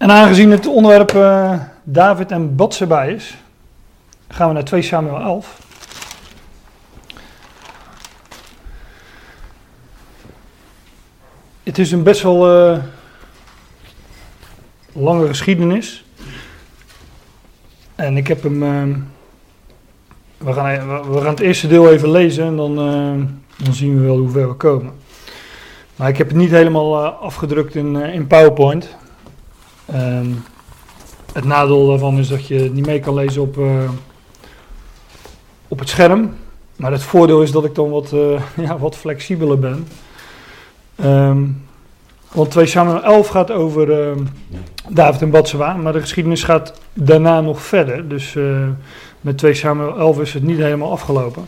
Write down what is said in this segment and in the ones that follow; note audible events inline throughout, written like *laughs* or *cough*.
En aangezien het onderwerp uh, David en Batseba is, gaan we naar 2 Samuel 11. Het is een best wel uh, lange geschiedenis. En ik heb hem. We, gaan, we gaan het eerste deel even lezen en dan, dan zien we wel hoe ver we komen. Maar ik heb het niet helemaal afgedrukt in, in PowerPoint. Um, het nadeel daarvan is dat je niet mee kan lezen op, uh, op het scherm. Maar het voordeel is dat ik dan wat, uh, *laughs* ja, wat flexibeler ben. Um, want 2 Samuel 11 gaat over uh, David en Batseba, maar de geschiedenis gaat daarna nog verder. Dus uh, met 2 Samuel 11 is het niet helemaal afgelopen.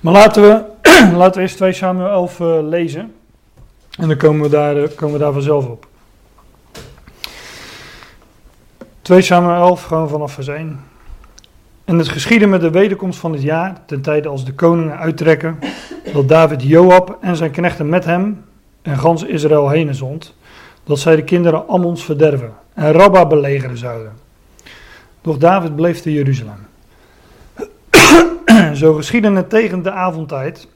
Maar laten we, *clears throat* laten we eerst 2 Samuel 11 uh, lezen. En dan komen we, daar, komen we daar vanzelf op. 2 Samuel 11, gewoon vanaf vers 1. En het geschiedde met de wederkomst van het jaar, ten tijde als de koningen uittrekken, dat David Joab en zijn knechten met hem en gans Israël heen zond, dat zij de kinderen Ammons verderven en Rabba belegeren zouden. Doch David bleef te Jeruzalem. *clears throat* Zo geschiedde het tegen de avondtijd,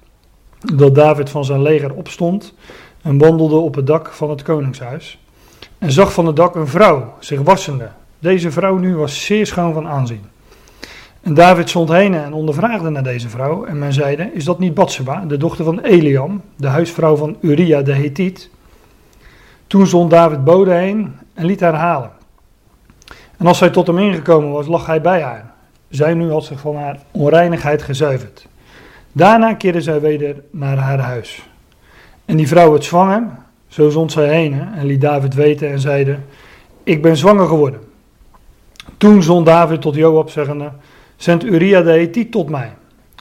dat David van zijn leger opstond en wandelde op het dak van het koningshuis. En zag van het dak een vrouw zich wassende deze vrouw nu was zeer schoon van aanzien. En David zond heen en ondervraagde naar deze vrouw. En men zeide, is dat niet Batseba, de dochter van Eliam, de huisvrouw van Uria de Hethiet? Toen zond David bode heen en liet haar halen. En als zij tot hem ingekomen was, lag hij bij haar. Zij nu had zich van haar onreinigheid gezuiverd. Daarna keerde zij weder naar haar huis. En die vrouw werd zwanger, zo zond zij heen en liet David weten en zeide, ik ben zwanger geworden. Toen zond David tot Joab zeggende, zend Uria de Hethiet tot mij.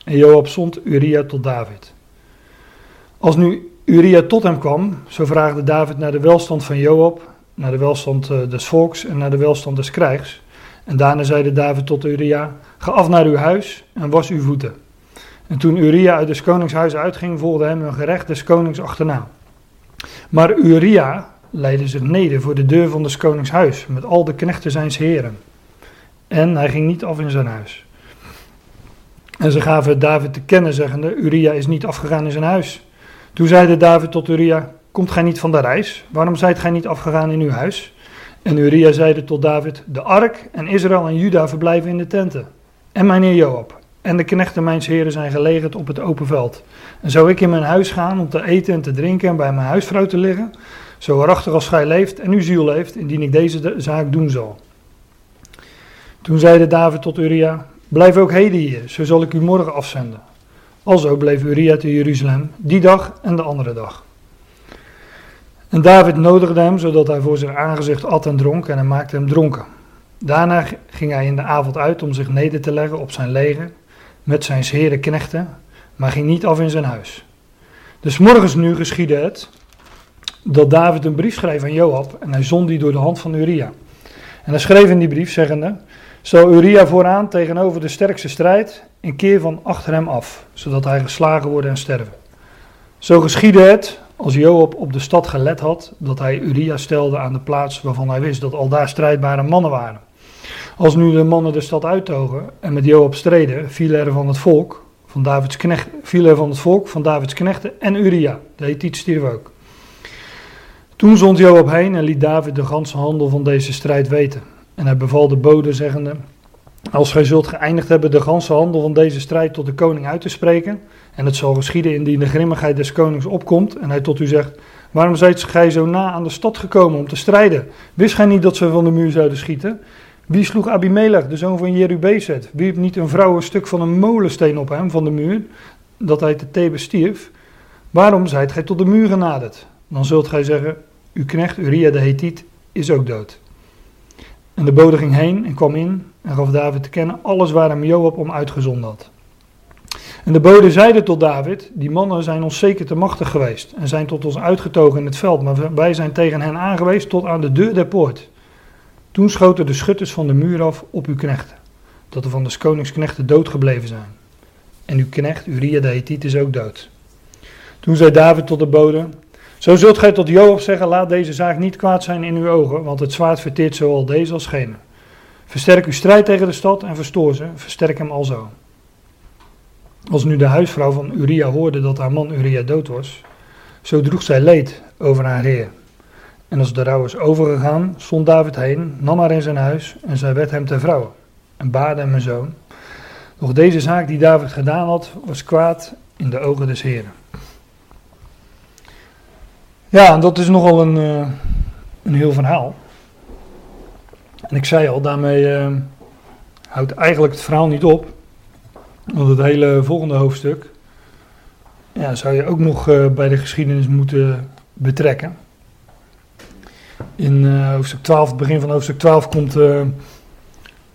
En Joab zond Uria tot David. Als nu Uria tot hem kwam, zo vraagde David naar de welstand van Joab, naar de welstand eh, des volks en naar de welstand des krijgs. En daarna zeide David tot Uria, ga af naar uw huis en was uw voeten. En toen Uria uit des konings huis uitging, volgde hem een gerecht des konings achterna. Maar Uria leidde zich neder voor de deur van des konings huis, met al de knechten zijns heren. En hij ging niet af in zijn huis. En ze gaven David te kennen, zeggende: Uria is niet afgegaan in zijn huis. Toen zeide David tot Uria: Komt gij niet van de reis? Waarom zijt gij niet afgegaan in uw huis? En Uria zeide tot David: De ark en Israël en Juda verblijven in de tenten. En mijn heer Joab. En de knechten mijns heren zijn gelegerd op het open veld. En zou ik in mijn huis gaan om te eten en te drinken en bij mijn huisvrouw te liggen? Zo waarachtig als gij leeft en uw ziel leeft, indien ik deze zaak doen zal. Toen zeide David tot Uria, blijf ook heden hier, zo zal ik u morgen afzenden. Alzo bleef Uria te Jeruzalem, die dag en de andere dag. En David nodigde hem, zodat hij voor zijn aangezicht at en dronk, en hij maakte hem dronken. Daarna ging hij in de avond uit om zich neder te leggen op zijn leger, met zijn heren knechten, maar ging niet af in zijn huis. Dus morgens nu geschiedde het, dat David een brief schreef aan Joab, en hij zond die door de hand van Uria. En hij schreef in die brief, zeggende, zo Uria vooraan tegenover de sterkste strijd en keer van achter hem af, zodat hij geslagen wordt en sterven. Zo geschiedde het, als Joab op de stad gelet had, dat hij Uria stelde aan de plaats waarvan hij wist dat al daar strijdbare mannen waren. Als nu de mannen de stad uittogen en met Joab streden, vielen er van het volk van Davids knecht, viel er van het volk van Davids knechten en Uria, de Hethiet stierf ook. Toen zond Joab heen en liet David de ganse handel van deze strijd weten. En hij beval de bode zeggende, als gij zult geëindigd hebben de ganse handel van deze strijd tot de koning uit te spreken, en het zal geschieden indien de grimmigheid des konings opkomt, en hij tot u zegt, waarom zijt gij zo na aan de stad gekomen om te strijden? Wist gij niet dat ze van de muur zouden schieten? Wie sloeg Abimelech, de zoon van Jerubezet? Wierp niet een vrouw een stuk van een molensteen op hem van de muur, dat hij te Thebe stierf? Waarom zijt gij tot de muur genaderd? Dan zult gij zeggen, uw knecht Uria de Hethiet is ook dood. En de bode ging heen en kwam in en gaf David te kennen alles waar hem Joab om uitgezonden had. En de bode zeide tot David, die mannen zijn ons zeker te machtig geweest en zijn tot ons uitgetogen in het veld, maar wij zijn tegen hen aangewezen tot aan de deur der poort. Toen schoten de schutters van de muur af op uw knechten, dat er van de koningsknechten dood gebleven zijn. En uw knecht Uria de Hethiet is ook dood. Toen zei David tot de bode, Zo zult gij tot Joab zeggen, laat deze zaak niet kwaad zijn in uw ogen, want het zwaard verteert zowel deze als gene. Versterk uw strijd tegen de stad en verstoor ze, versterk hem alzo. Als nu de huisvrouw van Uria hoorde dat haar man Uria dood was, zo droeg zij leed over haar heer. En als de rouw is overgegaan, stond David heen, nam haar in zijn huis en zij werd hem ter vrouw en baarde hem een zoon. Doch deze zaak die David gedaan had, was kwaad in de ogen des heren. Ja, dat is nogal een, uh, een heel verhaal. En ik zei al, daarmee uh, houdt eigenlijk het verhaal niet op. Want het hele volgende hoofdstuk ja, zou je ook nog uh, bij de geschiedenis moeten betrekken. In hoofdstuk 12, het begin van hoofdstuk 12, komt,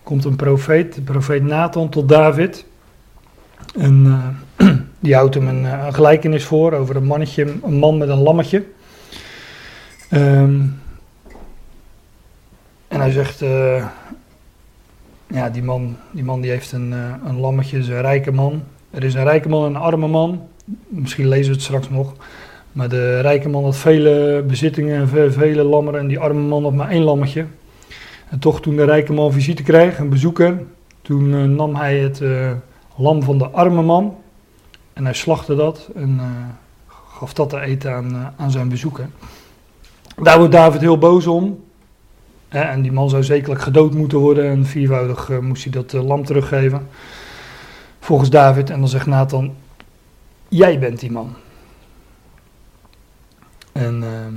komt een profeet, de profeet Nathan, tot David. En *clears throat* die houdt hem een, een, gelijkenis voor over een mannetje, een man met een lammetje. Um, en hij zegt, uh, ja, die man, die man die heeft een, uh, een lammetje, is een rijke man. Er is een rijke man en een arme man. Misschien lezen we het straks nog. Maar de rijke man had vele bezittingen en vele lammeren en die arme man had maar één lammetje. En toch toen de rijke man visite kreeg, een bezoeker, toen uh, nam hij het lam van de arme man en hij slachtte dat en gaf dat te eten aan, aan zijn bezoeker. Daar wordt David heel boos om. En die man zou zekerlijk gedood moeten worden. En viervoudig eh, moest hij dat uh, lam teruggeven. Volgens David. En dan zegt Nathan: Jij bent die man. En ehm,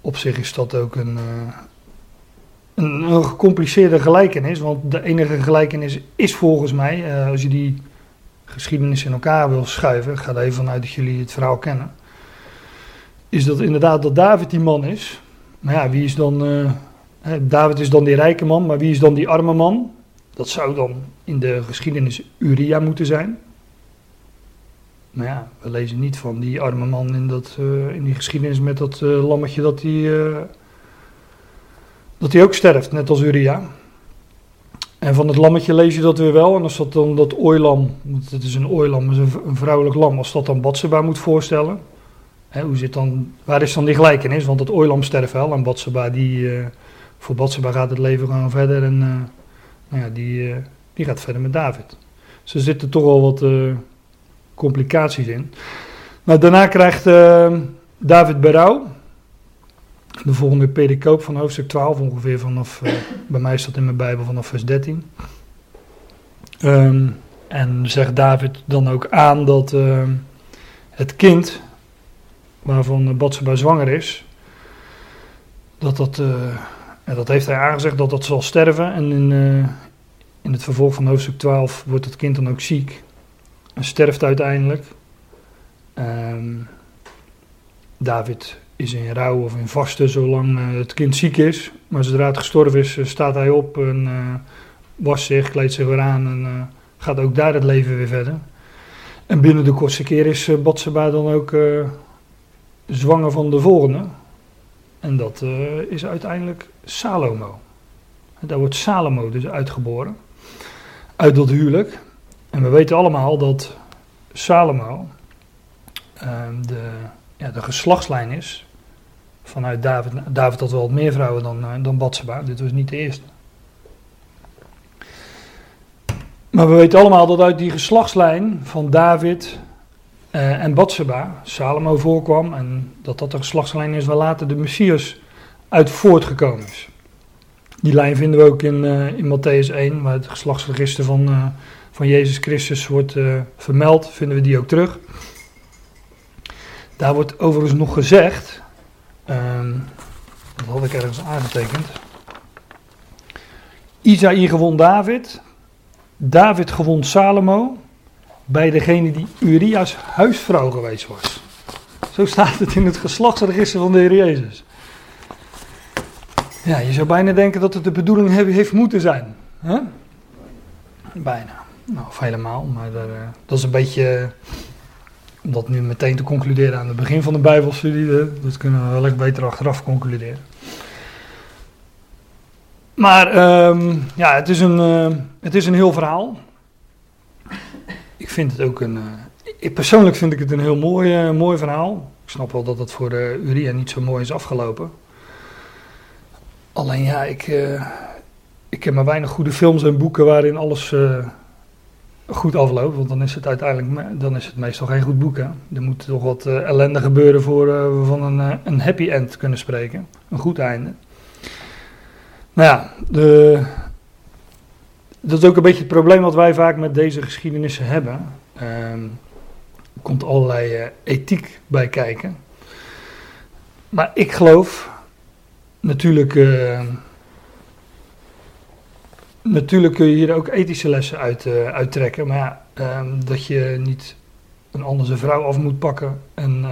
op zich is dat ook een, uh, een, een, gecompliceerde gelijkenis. Want de enige gelijkenis is volgens mij, als je die geschiedenis in elkaar wil schuiven, ik ga er even vanuit dat jullie het verhaal kennen is dat inderdaad dat David die man is. Maar ja, wie is dan. Uh, David is dan die rijke man, maar wie is dan die arme man? Dat zou dan in de geschiedenis Uria moeten zijn. Maar ja, we lezen niet van die arme man in, dat, uh, in die geschiedenis met dat uh, lammetje dat hij, dat hij ook sterft, net als Uria. En van het lammetje lees je dat weer wel. En als dat dan dat ooilam, want het is een ooilam, is een, een vrouwelijk lam, als dat dan Batseba moet voorstellen hoe zit dan, waar is dan die gelijkenis? Want het Oilam sterft wel en Batseba, die, uh, voor Batseba gaat het leven gewoon verder en uh, nou ja, die, uh, die gaat verder met David. Dus er zitten toch wel wat complicaties in. Nou, daarna krijgt David berouw. De volgende pericoop van hoofdstuk 12, ongeveer vanaf, bij mij staat in mijn Bijbel vanaf vers 13. Um, ehm, en zegt David dan ook aan dat het kind waarvan Batseba zwanger is, dat dat, uh, dat heeft hij aangezegd dat dat zal sterven. En in, uh, in het vervolg van hoofdstuk 12 wordt het kind dan ook ziek en sterft uiteindelijk. Um, David is in rouw of in vasten zolang uh, het kind ziek is. Maar zodra het gestorven is, staat hij op en wast zich, kleedt zich weer aan en gaat ook daar het leven weer verder. En binnen de kortste keer is Batseba dan ook zwanger van de volgende. En dat uh, is uiteindelijk Salomo. Daar wordt Salomo dus uitgeboren. Uit dat huwelijk. En we weten allemaal dat Salomo uh, de, ja, de geslachtslijn is vanuit David. David had wel wat meer vrouwen dan, uh, dan Batseba. Dit was niet de eerste. Maar we weten allemaal dat uit die geslachtslijn van David, uh, en Batseba, Salomo voorkwam en dat dat de geslachtslijn is waar later de Messias uit voortgekomen is. Die lijn vinden we ook in, uh, in Matthäus 1, waar het geslachtsregister van, uh, van Jezus Christus wordt vermeld, vinden we die ook terug. Daar wordt overigens nog gezegd, ehm, dat had ik ergens aangetekend. Isaïe gewon David, David gewon Salomo, bij degene die Urias huisvrouw geweest was. Zo staat het in het geslachtsregister van de Heer Jezus. Ja, je zou bijna denken dat het de bedoeling heeft moeten zijn. Hè? Bijna. Nou, of helemaal, maar eh, dat is een beetje. Om dat nu meteen te concluderen aan het begin van de Bijbelstudie, dat kunnen we wel beter achteraf concluderen. Maar um, ja, het is, een, uh, het is een heel verhaal ik vind het ook een. Uh, persoonlijk vind ik het een heel mooi, uh, mooi verhaal. Ik Ik snap wel dat het voor uh, Uria niet zo mooi is afgelopen. Alleen ja, ik, uh, ik heb maar weinig goede films en boeken waarin alles goed afloopt. Want dan is het uiteindelijk dan is het meestal geen goed boek. Hè? Er moet toch wat ellende gebeuren voor we van een, een happy end kunnen spreken. Een goed einde. Nou ja, de, dat is ook een beetje het probleem wat wij vaak met deze geschiedenissen hebben. Um, er komt allerlei uh, ethiek bij kijken. Maar ik geloof natuurlijk. Uh, natuurlijk kun je hier ook ethische lessen uit, uh, uittrekken. Maar ja, um, dat je niet een andere vrouw af moet pakken. En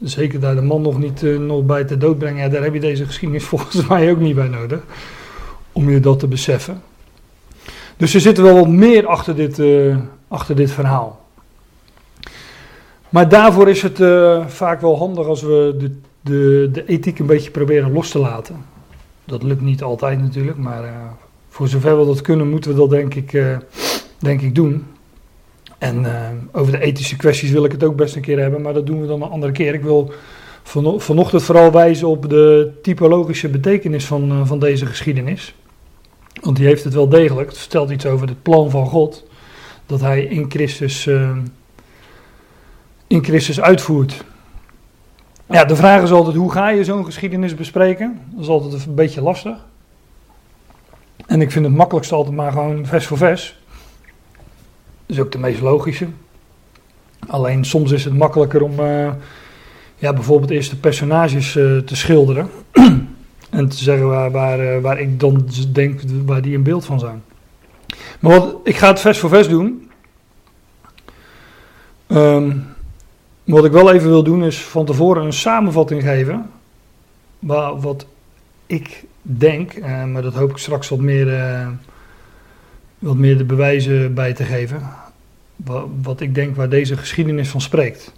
zeker daar de man nog niet nog bij te dood brengen. Ja, daar heb je deze geschiedenis *laughs* volgens mij ook niet bij nodig. Om je dat te beseffen. Dus er zit wel wat meer achter dit, uh, achter dit verhaal. Maar daarvoor is het uh, vaak wel handig als we de, de, de ethiek een beetje proberen los te laten. Dat lukt niet altijd natuurlijk, maar uh, voor zover we dat kunnen, moeten we dat denk ik, denk ik doen. En over de ethische kwesties wil ik het ook best een keer hebben, maar dat doen we dan een andere keer. Ik wil van, vanochtend vooral wijzen op de typologische betekenis van, van deze geschiedenis. Want die heeft het wel degelijk. Het vertelt iets over het plan van God. Dat hij in Christus, uh, in Christus uitvoert. Ja, de vraag is altijd: hoe ga je zo'n geschiedenis bespreken? Dat is altijd een beetje lastig. En ik vind het makkelijkste altijd maar gewoon vers voor vers. Dat is ook de meest logische. Alleen soms is het makkelijker om uh, ja, bijvoorbeeld eerst de personages uh, te schilderen. *clears throat* En te zeggen waar, waar, eh, waar ik dan denk waar die een beeld van zijn. Maar wat, ik ga het vers voor vers doen. Um, wat ik wel even wil doen is van tevoren een samenvatting geven. Waar, wat ik denk, uh, maar dat hoop ik straks wat meer, uh, wat meer de bewijzen bij te geven. Wat, wat ik denk waar deze geschiedenis van spreekt.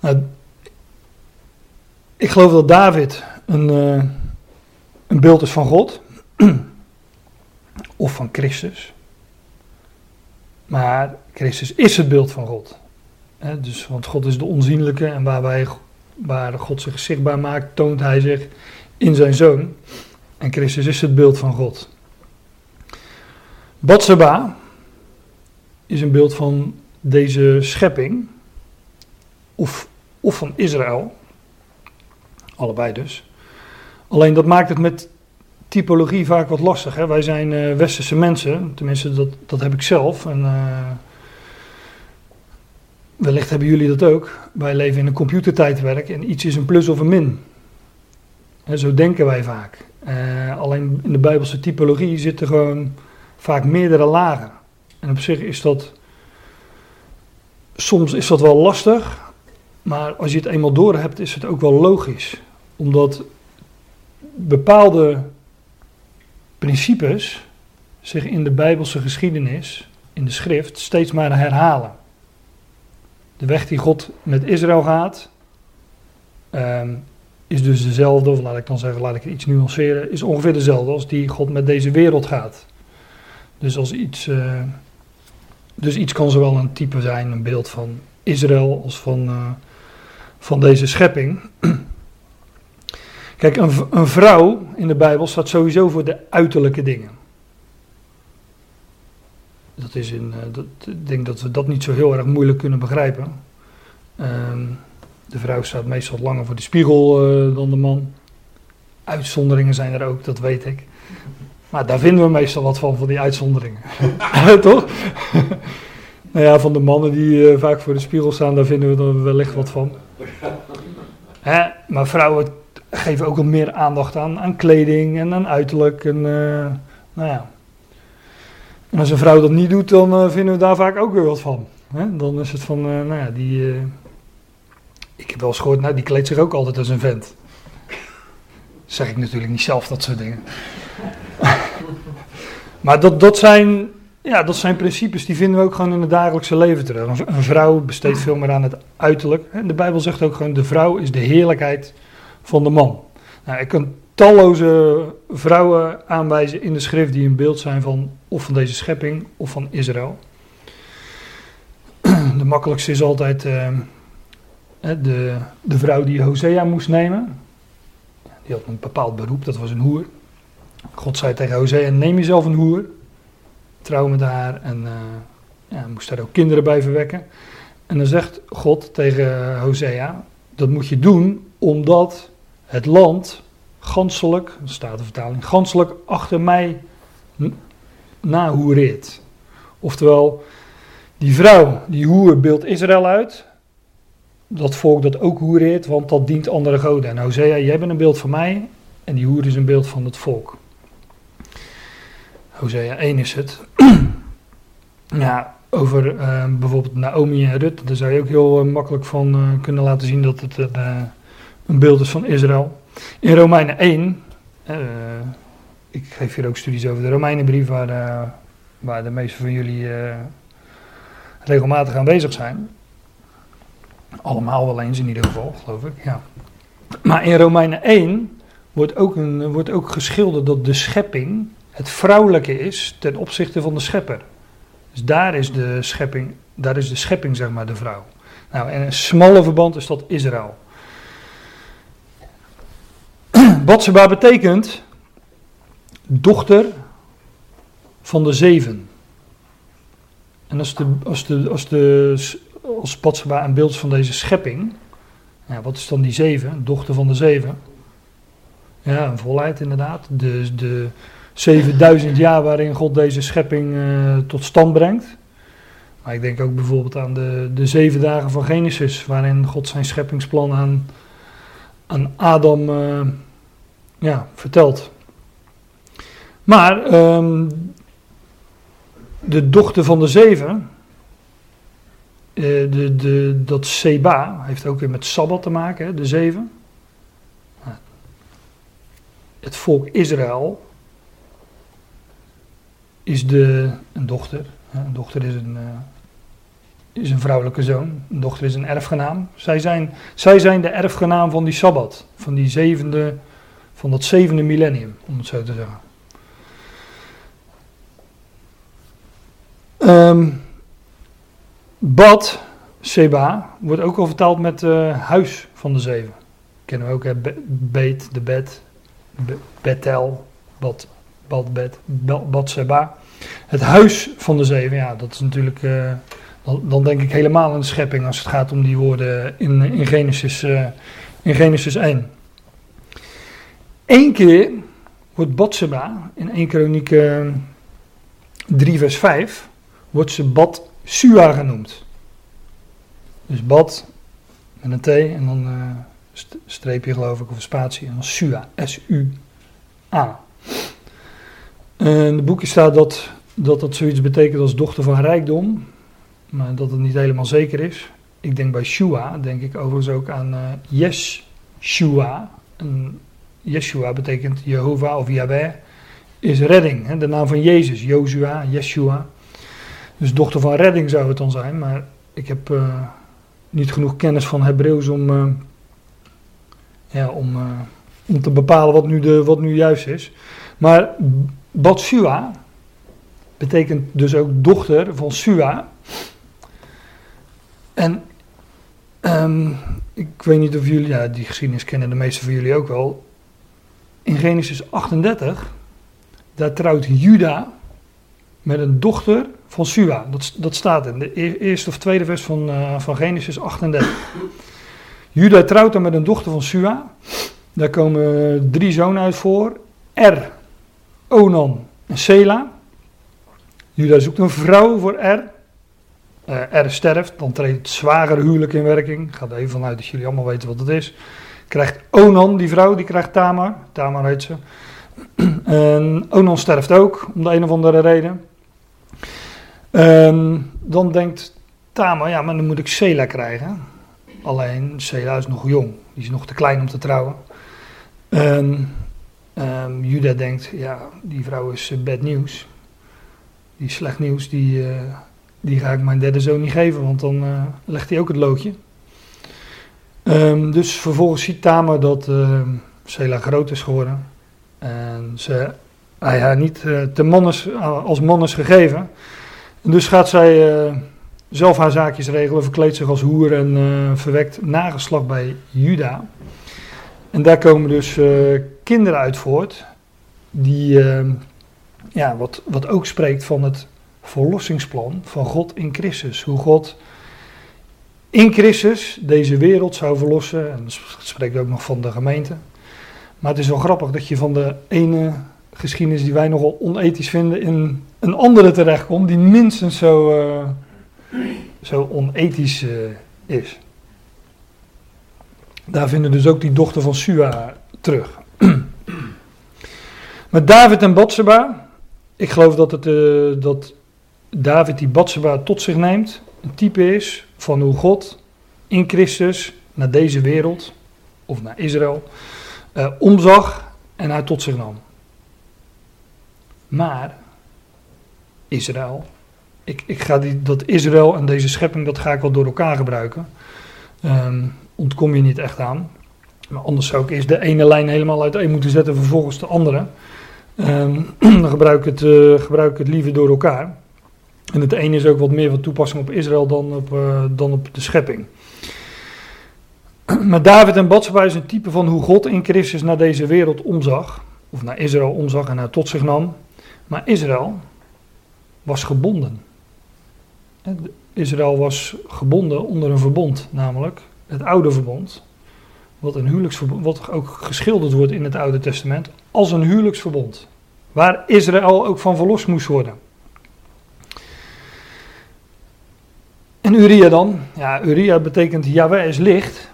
Nou, ik geloof dat David een, uh, een beeld is van God. *clears throat* of van Christus. Maar Christus is het beeld van God. dus, want God is de onzienlijke en waar, wij, waar God zich zichtbaar maakt, toont hij zich in zijn zoon. En Christus is het beeld van God. Batseba is een beeld van deze schepping, of, of van Israël. Allebei dus. Alleen dat maakt het met typologie vaak wat lastig. Hè? Wij zijn uh, westerse mensen, tenminste dat, dat heb ik zelf. En uh, wellicht hebben jullie dat ook. Wij leven in een computertijdwerk en iets is een plus of een min. En zo denken wij vaak. Uh, alleen in de Bijbelse typologie zitten gewoon vaak meerdere lagen. En op zich is dat. Soms is dat wel lastig, maar als je het eenmaal door hebt, is het ook wel logisch omdat bepaalde principes zich in de Bijbelse geschiedenis, in de schrift, steeds maar herhalen. De weg die God met Israël gaat, ehm, is dus dezelfde, of laat ik dan zeggen, laat ik het iets nuanceren, is ongeveer dezelfde als die God met deze wereld gaat. Dus als iets, uh, dus iets kan zowel een type zijn, een beeld van Israël, als van, uh, van deze schepping. Kijk, een, een vrouw in de Bijbel staat sowieso voor de uiterlijke dingen. Dat is in, uh, dat, ik denk dat we dat niet zo heel erg moeilijk kunnen begrijpen. Uh, de vrouw staat meestal langer voor de spiegel uh, dan de man. Uitzonderingen zijn er ook, dat weet ik. Maar daar vinden we meestal wat van, van die uitzonderingen. *laughs* Toch? nou ja, van de mannen die uh, vaak voor de spiegel staan, daar vinden we er wellicht wat van. Hè? Maar vrouwen geven ook wat meer aandacht aan, aan kleding en aan uiterlijk. En, uh, nou ja. en als een vrouw dat niet doet, dan uh, vinden we daar vaak ook weer wat van. Hè? Dan is het van, uh, nou ja, die. ik heb wel eens gehoord, nou, die kleedt zich ook altijd als een vent. zeg ik natuurlijk niet zelf, dat soort dingen. *laughs* maar dat, dat, zijn, ja, dat zijn principes die vinden we ook gewoon in het dagelijkse leven terug. Een vrouw besteedt veel meer aan het uiterlijk. De Bijbel zegt ook gewoon: de vrouw is de heerlijkheid van de man. Nou, ik kan talloze vrouwen aanwijzen in de schrift die een beeld zijn van of van deze schepping of van Israël. *clears throat* De makkelijkste is altijd uh, de, de vrouw die Hosea moest nemen. Die had een bepaald beroep, dat was een hoer. God zei tegen Hosea, neem jezelf een hoer. Trouw met haar en uh, ja, moest daar ook kinderen bij verwekken. En dan zegt God tegen Hosea, dat moet je doen omdat het land ganselijk, staat de vertaling, ganselijk achter mij nahoereert. Oftewel, die vrouw, die hoer beeldt Israël uit. Dat volk dat ook hoereert, want dat dient andere goden. En Hosea, jij bent een beeld van mij en die hoer is een beeld van het volk. Hosea 1 is het. *clears throat* ja, over uh, bijvoorbeeld Naomi en Rut, daar zou je ook heel uh, makkelijk van uh, kunnen laten zien dat het een beeld is van Israël. In Romeinen 1, ik geef hier ook studies over de Romeinenbrief, waar, waar de meeste van jullie regelmatig aanwezig zijn. Allemaal wel eens in ieder geval, geloof ik. Ja. Maar in Romeinen 1 wordt ook, een, wordt ook geschilderd dat de schepping het vrouwelijke is ten opzichte van de schepper. Dus daar is de schepping, daar is de schepping zeg maar de vrouw. Nou, en een smalle verband is dat Israël. Batseba betekent dochter van de zeven. En als, de, als, de, als, de, Batseba een beeld van deze schepping, ja, wat is dan die zeven? Dochter van de zeven. Ja, een volheid inderdaad. De, de 7000 jaar waarin God deze schepping uh, tot stand brengt. Maar ik denk ook bijvoorbeeld aan de, de zeven dagen van Genesis, waarin God zijn scheppingsplan aan, aan Adam uh, ja, vertelt. Maar um, de dochter van de zeven, uh, de, de, dat Seba, heeft ook weer met Sabbat te maken, hè, de zeven. Het volk Israël is de, een dochter. Een dochter is een, uh, is een vrouwelijke zoon. Een dochter is een erfgenaam. Zij zijn, zij zijn de erfgenaam van die Sabbat. Van, die zevende, van dat zevende millennium, om het zo te zeggen. Um, Bad, Seba, wordt ook al vertaald met uh, huis van de zeven. Kennen we ook, hè? Beet, de bed, Betel, Bad, Bad, Bad Seba. Het huis van de zeven, ja, dat is natuurlijk. Uh, dan, dan, denk ik helemaal aan de schepping als het gaat om die woorden in, in, Genesis, uh, in Genesis 1. Eén keer wordt Batseba in 1 Kroniek uh, 3 vers 5 wordt ze Bad Sua genoemd. Dus Bad met een T en dan uh, streepje geloof ik of een spatie en dan Sua, S-U-A. In het boekje staat dat, dat dat zoiets betekent als dochter van rijkdom, maar dat het niet helemaal zeker is. Ik denk bij Shua, denk ik overigens ook aan uh, Yeshua. Yeshua betekent Jehovah of Yahweh, is redding. Hè? De naam van Jezus, Joshua, Yeshua. Dus dochter van redding zou het dan zijn, maar ik heb uh, niet genoeg kennis van Hebreeuws om, uh, ja, om, uh, om te bepalen wat nu, de, wat nu juist is. Maar Batsua betekent dus ook dochter van Sua. En um, ik weet niet of jullie, ja, die geschiedenis kennen de meeste van jullie ook wel. In Genesis 38, daar trouwt Juda met een dochter van Sua. Dat, dat staat in de e-, eerste of tweede vers van, uh, van Genesis 38. Juda trouwt dan met een dochter van Sua. Daar komen drie zonen uit voor. Er, Onan en Sela. Juda zoekt een vrouw voor Er. Uh, er sterft, dan treedt het zwagere huwelijk in werking. Ik ga er even vanuit dat jullie allemaal weten wat het is. Krijgt Onan, die vrouw, die krijgt Tamar. Tamar heet ze. *clears throat* en Onan sterft ook, om de een of andere reden. Um, dan denkt Tamar, ja, maar dan moet ik Sela krijgen. Alleen, Sela is nog jong. Die is nog te klein om te trouwen. Um, Um, Juda denkt, ja, die vrouw is uh, bad nieuws. Die slecht nieuws, die, uh, die ga ik mijn derde zoon niet geven, want dan uh, legt hij ook het loodje. Um, dus vervolgens ziet Tamar dat Sela groot is geworden. En ze, hij haar niet te mannes, als man is gegeven. En dus gaat zij zelf haar zaakjes regelen, verkleedt zich als hoer en uh, verwekt nageslacht bij Juda. En daar komen dus uh, kinderen uit voort, die, uh, ja, wat, wat ook spreekt van het verlossingsplan van God in Christus. Hoe God in Christus deze wereld zou verlossen. En het spreekt ook nog van de gemeente. Maar het is wel grappig dat je van de ene geschiedenis die wij nogal onethisch vinden in een andere terechtkomt die minstens zo, uh, zo onethisch uh, is. Daar vinden dus ook die dochter van Sua terug. *clears throat* Met David en Batseba, ik geloof dat, het, uh, dat David die Batseba tot zich neemt, een type is van hoe God in Christus naar deze wereld, of naar Israël, uh, omzag en haar tot zich nam. Maar Israël, ik, ik ga die, dat Israël en deze schepping, dat ga ik wel door elkaar gebruiken. Um, ontkom je niet echt aan. Maar anders zou ik eerst de ene lijn helemaal uiteen moeten zetten, vervolgens de andere. Um, *clears throat* dan gebruik ik, het, uh, gebruik ik het liever door elkaar. En het ene is ook wat meer van toepassing op Israël dan op, uh, dan op de schepping. *clears throat* Maar David en Batseba is een type van hoe God in Christus naar deze wereld omzag. Of naar Israël omzag en haar tot zich nam. Maar Israël was gebonden. Israël was gebonden onder een verbond, namelijk het oude verbond. Wat, een huwelijksverbond, wat ook geschilderd wordt in het Oude Testament als een huwelijksverbond. Waar Israël ook van verlost moest worden. En Uria dan? Ja, Uria betekent Yahweh is licht.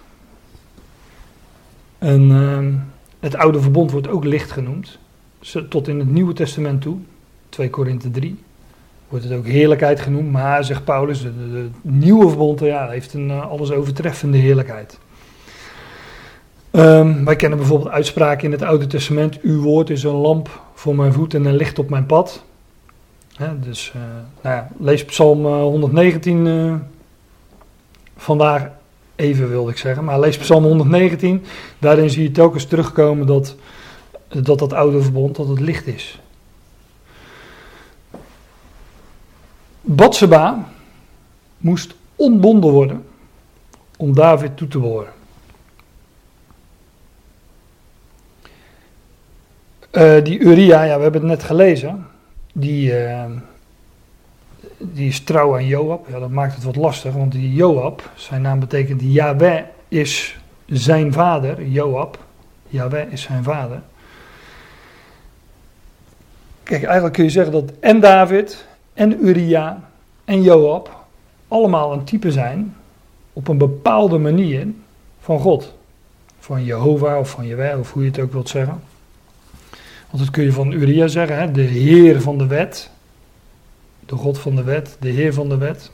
En uh, het oude verbond wordt ook licht genoemd. Tot in het Nieuwe Testament toe. 2 Korinthe 3. Wordt het ook heerlijkheid genoemd. Maar, zegt Paulus, de nieuwe verbond ja, heeft een uh, alles overtreffende heerlijkheid. Um, wij kennen bijvoorbeeld uitspraken in het Oude Testament. Uw woord is een lamp voor mijn voet en een licht op mijn pad. Dus uh, nou ja, lees Psalm 119 uh, vandaag even wilde ik zeggen. Maar lees Psalm 119. Daarin zie je telkens terugkomen dat dat, dat oude verbond dat het licht is. Batseba moest ontbonden worden om David toe te behoren. Uh, die Uria, ja, we hebben het net gelezen. Die, uh, die is trouw aan Joab. Ja, dat maakt het wat lastig, want die Joab, zijn naam betekent Yahweh is zijn vader. Joab, Yahweh is zijn vader. Kijk, eigenlijk kun je zeggen dat en David en Uria en Joab allemaal een type zijn op een bepaalde manier van God. Van Jehovah of van Jehovah of hoe je het ook wilt zeggen. Want dat kun je van Uria zeggen, hè? de Heer van de wet. De God van de wet, de Heer van de wet.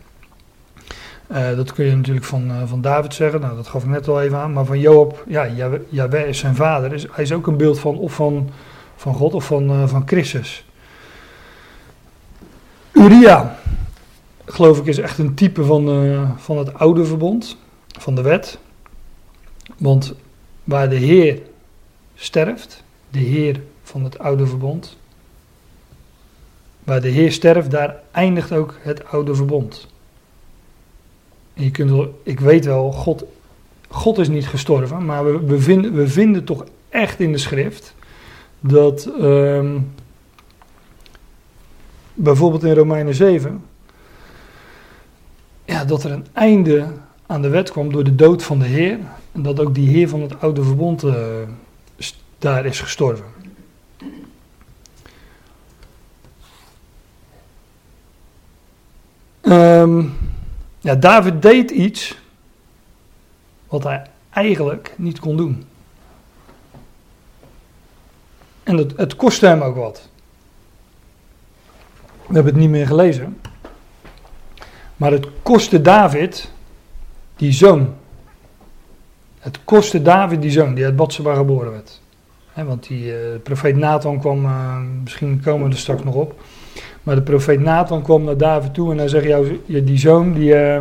Uh, dat kun je natuurlijk van, uh, van David zeggen, nou, dat gaf ik net al even aan. Maar van Joab, ja, Jahweh is zijn vader. Dus hij is ook een beeld van, of van, van God of van, uh, van Christus. Uria, geloof ik, is echt een type van, van het oude verbond, van de wet. Want waar de Heer sterft, de Heer van het oude verbond. Waar de Heer sterft, daar eindigt ook het oude verbond. En je kunt wel, ik weet wel, God, God is niet gestorven, maar we, vinden, we vinden toch echt in de schrift dat um, bijvoorbeeld in Romeinen 7, ja, dat er een einde aan de wet kwam door de dood van de Heer. En dat ook die Heer van het oude verbond uh, daar is gestorven. Um, ja, David deed iets wat hij eigenlijk niet kon doen. En het, het kostte hem ook wat. We hebben het niet meer gelezen. Maar het kostte David die zoon. Het kostte David die zoon die uit Batseba geboren werd. Want die uh, profeet Nathan kwam, uh, misschien komen we er straks nog op. Maar de profeet Nathan kwam naar David toe en hij zegt, jou, die zoon die, uh,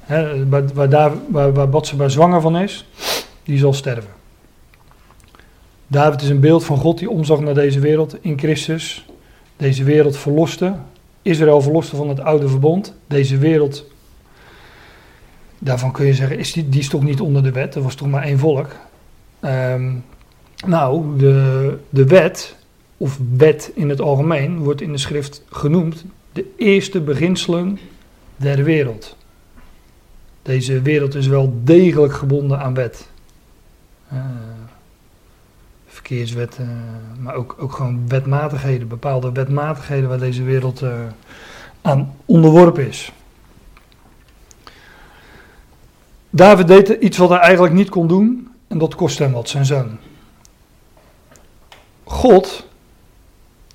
hè, waar, waar, waar, waar Batseba zwanger van is, die zal sterven. David is een beeld van God die omzag naar deze wereld in Christus. Deze wereld verloste. Israël verloste van het oude verbond. Deze wereld daarvan kun je zeggen, is die, die is toch niet onder de wet? Er was toch maar één volk? Ehm, nou, de, de wet, of wet in het algemeen, wordt in de schrift genoemd de eerste beginselen der wereld. Deze wereld is wel degelijk gebonden aan wet. Uh, verkeerswetten, maar ook, ook gewoon wetmatigheden, bepaalde wetmatigheden waar deze wereld uh, aan onderworpen is. David deed iets wat hij eigenlijk niet kon doen en dat kostte hem wat, zijn zoon. God,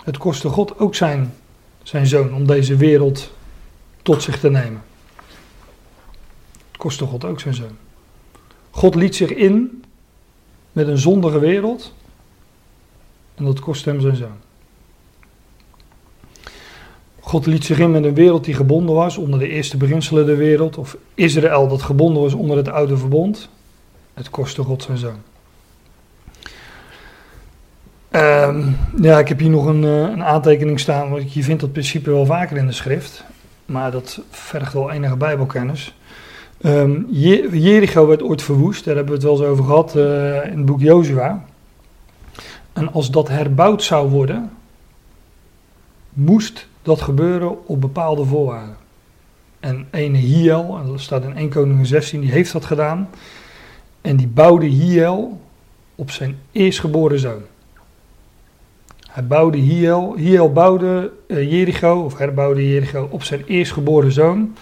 het kostte God ook zijn, zijn zoon om deze wereld tot zich te nemen. Het kostte God ook zijn zoon. God liet zich in met een zondige wereld en dat kostte hem zijn zoon. God liet zich in met een wereld die gebonden was onder de eerste beginselen der wereld. Of Israël dat gebonden was onder het oude verbond. Het kostte God zijn zoon. Um, ja, ik heb hier nog een, uh, een, aantekening staan. Want je vindt dat principe wel vaker in de schrift. Maar dat vergt wel enige bijbelkennis. Um, Jericho werd ooit verwoest. Daar hebben we het wel eens over gehad uh, in het boek Jozua. En als dat herbouwd zou worden, moest dat gebeuren op bepaalde voorwaarden. En ene Hiel, en dat staat in 1 Koningin 16, die heeft dat gedaan. En die bouwde Hiel op zijn eerstgeboren zoon. Hij bouwde Hiel, Hiel bouwde uh, Jericho, of herbouwde Jericho, op zijn eerstgeboren zoon.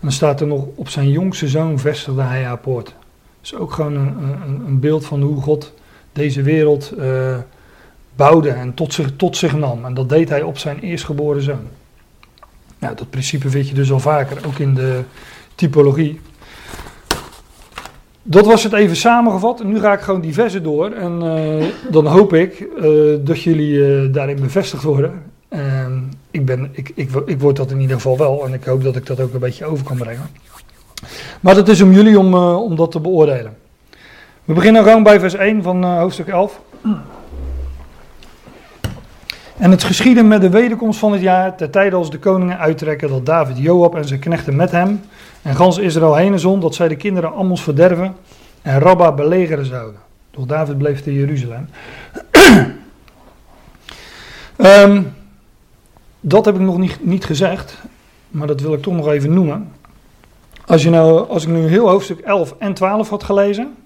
Dan staat er nog, op zijn jongste zoon vestigde hij haar poort. Is ook gewoon een, een, een beeld van hoe God deze wereld uh, bouwde en tot zich, tot zich nam. En dat deed hij op zijn eerstgeboren zoon. Nou, dat principe vind je dus al vaker, ook in de typologie. Dat was het even samengevat. En nu ga ik gewoon die versen door. En uh, dan hoop ik uh, dat jullie uh, daarin bevestigd worden. En ik, ben, ik, ik, ik word dat in ieder geval wel. En ik hoop dat ik dat ook een beetje over kan brengen. Maar het is om jullie om, om dat te beoordelen. We beginnen gewoon bij vers 1 van hoofdstuk 11. En het geschiedde met de wederkomst van het jaar, ter tijde als de koningen uittrekken, dat David Joab en zijn knechten met hem en gans Israël heen zond, dat zij de kinderen Ammons verderven en Rabba belegeren zouden. Doch David bleef te Jeruzalem. um, *clears throat* dat heb ik nog niet, niet gezegd, maar dat wil ik toch nog even noemen. Als, je nou, als ik nu heel hoofdstuk 11 en 12 had gelezen,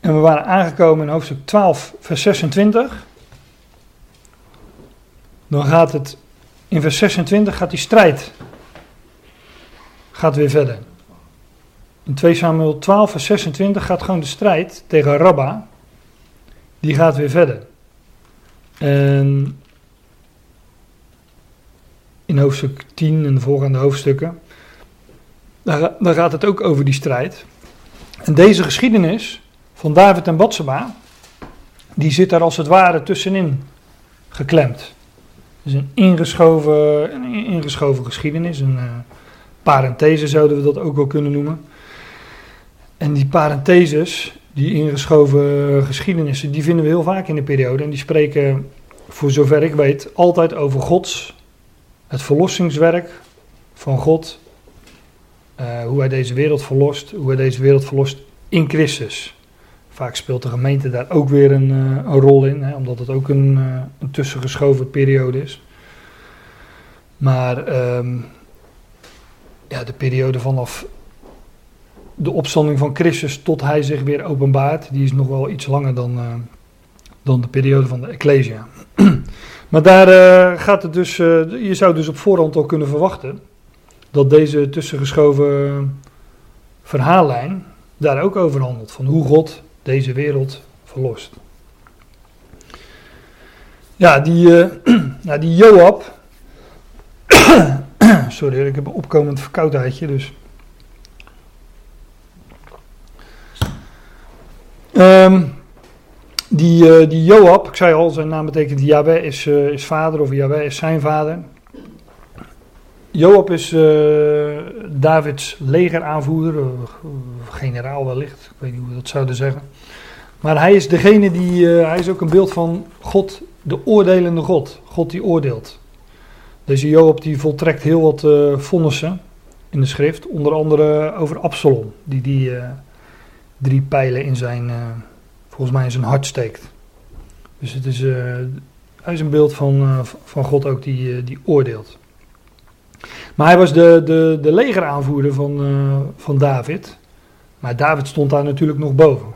en we waren aangekomen in hoofdstuk 12, vers 26 dan gaat het in vers 26 gaat die strijd gaat weer verder. In 2 Samuel 12 vers 26 gaat gewoon de strijd tegen Rabba, die gaat weer verder. En in hoofdstuk 10 en de volgende hoofdstukken, daar, daar gaat het ook over die strijd. En deze geschiedenis van David en Batseba, die zit daar als het ware tussenin geklemd is een ingeschoven, een ingeschoven geschiedenis, een uh, parenthese zouden we dat ook wel kunnen noemen. En die parentheses, die ingeschoven geschiedenissen, die vinden we heel vaak in de periode. En die spreken, voor zover ik weet, altijd over Gods, het verlossingswerk van God. Uh, hoe hij deze wereld verlost, hoe hij deze wereld verlost in Christus. Vaak speelt de gemeente daar ook weer een, uh, een rol in, hè, omdat het ook een, uh, een tussengeschoven periode is. Maar um, ja, de periode vanaf de opstanding van Christus tot hij zich weer openbaart, die is nog wel iets langer dan, uh, dan de periode van de Ecclesia. *clears throat* maar daar gaat het dus, je zou dus op voorhand al kunnen verwachten dat deze tussengeschoven verhaallijn daar ook over handelt. Van hoe God deze wereld verlost. Ja, die, *clears throat* nou die Joab. *clears throat* Sorry, ik heb een opkomend verkoudheidje, dus. Um, die, uh, die Joab, ik zei al, zijn naam betekent Yahweh is, uh, is vader of Yahweh is zijn vader. Joab is uh, Davids legeraanvoerder, generaal wellicht, ik weet niet hoe we dat zouden zeggen. Maar hij is degene die, hij is ook een beeld van God, de oordelende God. God die oordeelt. Deze Joab die voltrekt heel wat uh, vonnissen in de schrift. Onder andere over Absalom, die die eh, drie pijlen in zijn, eh, volgens mij in zijn hart steekt. Dus het is, hij is een beeld van, van God ook die, die oordeelt. Maar hij was de, de, de legeraanvoerder van, van David. Maar David stond daar natuurlijk nog boven.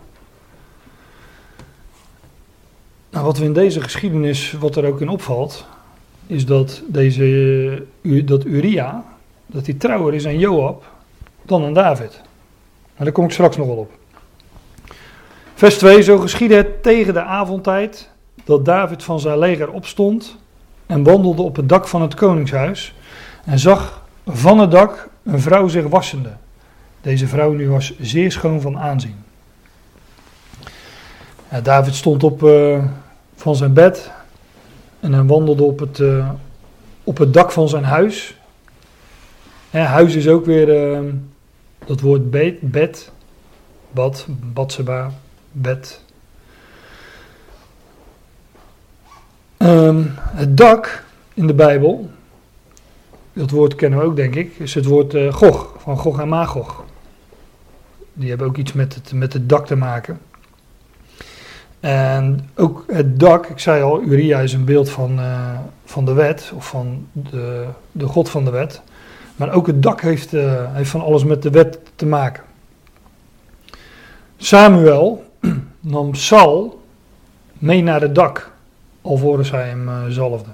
Nou, wat we in deze geschiedenis, wat er ook in opvalt, is dat, deze, dat Uria, dat hij trouwer is aan Joab dan aan David. Maar daar kom ik straks nog wel op. Vers 2, zo geschiedde het tegen de avondtijd dat David van zijn leger opstond en wandelde op het dak van het koningshuis en zag van het dak een vrouw zich wassende. Deze vrouw nu was zeer schoon van aanzien. David stond op uh, van zijn bed en hij wandelde op het, uh, op het dak van zijn huis. Huis is ook weer uh, dat woord bed, bad, badseba, bed. Um, het dak in de Bijbel, dat woord kennen we ook denk ik, is het woord uh, Gog, van Gog en Magog. Die hebben ook iets met het, met het dak te maken. En ook het dak, ik zei al, Uria is een beeld van, uh, van de wet, of van de, de God van de wet. Maar ook het dak heeft, uh, heeft van alles met de wet te maken. Samuel *clears throat* nam Saul mee naar het dak, alvorens hij hem uh, zalfde.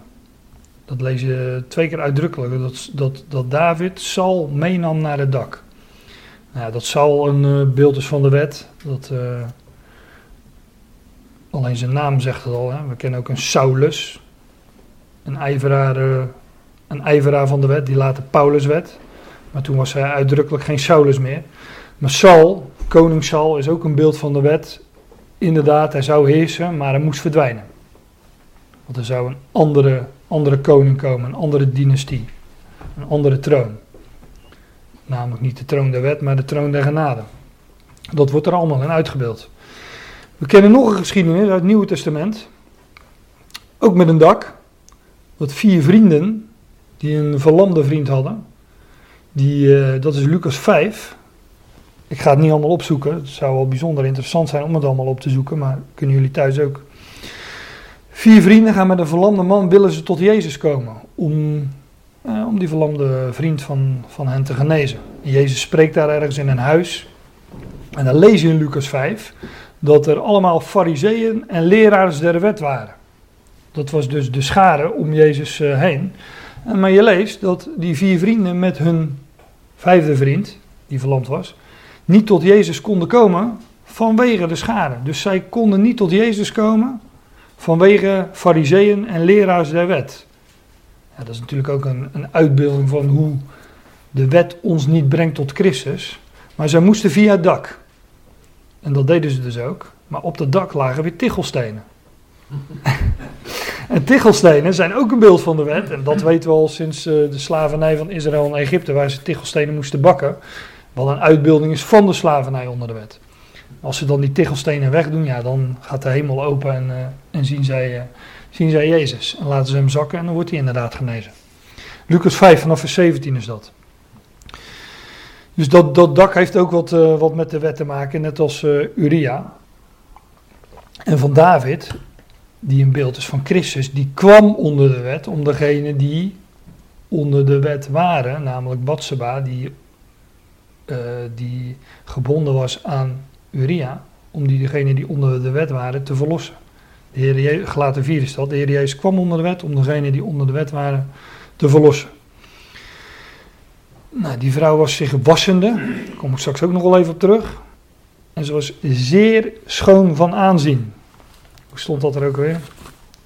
Dat lees je twee keer uitdrukkelijk, dat, dat, dat David Saul meenam naar het dak. Nou, dat Saul een beeld is van de wet, dat... Alleen zijn naam zegt het al. Hè? We kennen ook een Saulus. Een ijveraar, eh, een van de wet, die later Paulus werd. Maar toen was hij uitdrukkelijk geen Saulus meer. Maar Saul, koning Saul, is ook een beeld van de wet. Inderdaad, hij zou heersen, maar hij moest verdwijnen. Want er zou een andere, andere koning komen, een andere dynastie. Een andere troon. Namelijk niet de troon der wet, maar de troon der genade. Dat wordt er allemaal in uitgebeeld. We kennen nog een geschiedenis uit het Nieuwe Testament. Ook met een dak. Dat vier vrienden, die een verlamde vriend hadden. Die, uh, dat is Lucas 5. Ik ga het niet allemaal opzoeken. Het zou wel bijzonder interessant zijn om het allemaal op te zoeken. Maar kunnen jullie thuis ook. Vier vrienden gaan met een verlamde man, willen ze tot Jezus komen. Om, uh, om die verlamde vriend van, van hen te genezen. Jezus spreekt daar ergens in een huis. En dan lees je in Lucas 5 dat er allemaal fariseeën en leraars der wet waren. Dat was dus de schare om Jezus uh, heen. En, maar je leest dat die vier vrienden met hun vijfde vriend, die verlamd was, niet tot Jezus konden komen vanwege de schade. Dus zij konden niet tot Jezus komen vanwege fariseeën en leraars der wet. Ja, dat is natuurlijk ook een, een uitbeelding van hoe de wet ons niet brengt tot Christus. Maar zij moesten via het dak. En dat deden ze dus ook. Maar op het dak lagen weer tichelstenen. *laughs* en tichelstenen zijn ook een beeld van de wet. En dat weten we al sinds uh, de slavernij van Israël en Egypte, waar ze tichelstenen moesten bakken. Wat een uitbeelding is van de slavernij onder de wet. Als ze dan die tichelstenen wegdoen, ja, dan gaat de hemel open en, uh, en zien, zij, uh, zien zij Jezus. En laten ze hem zakken en dan wordt hij inderdaad genezen. Lucas 5 vanaf vers 17 is dat. Dus dat, dat dak heeft ook wat, uh, wat met de wet te maken, net als uh, Uria. En van David, die een beeld is van Christus, die kwam onder de wet om degene die onder de wet waren, namelijk Batseba, die, uh, die gebonden was aan Uria, om die degene die onder de wet waren te verlossen. De Heer gelaten 4 is dat, de Heer Jezus kwam onder de wet om degene die onder de wet waren te verlossen. Nou, die vrouw was zich wassende. Daar kom ik straks ook nog wel even op terug. En ze was zeer schoon van aanzien. Hoe stond dat er ook weer?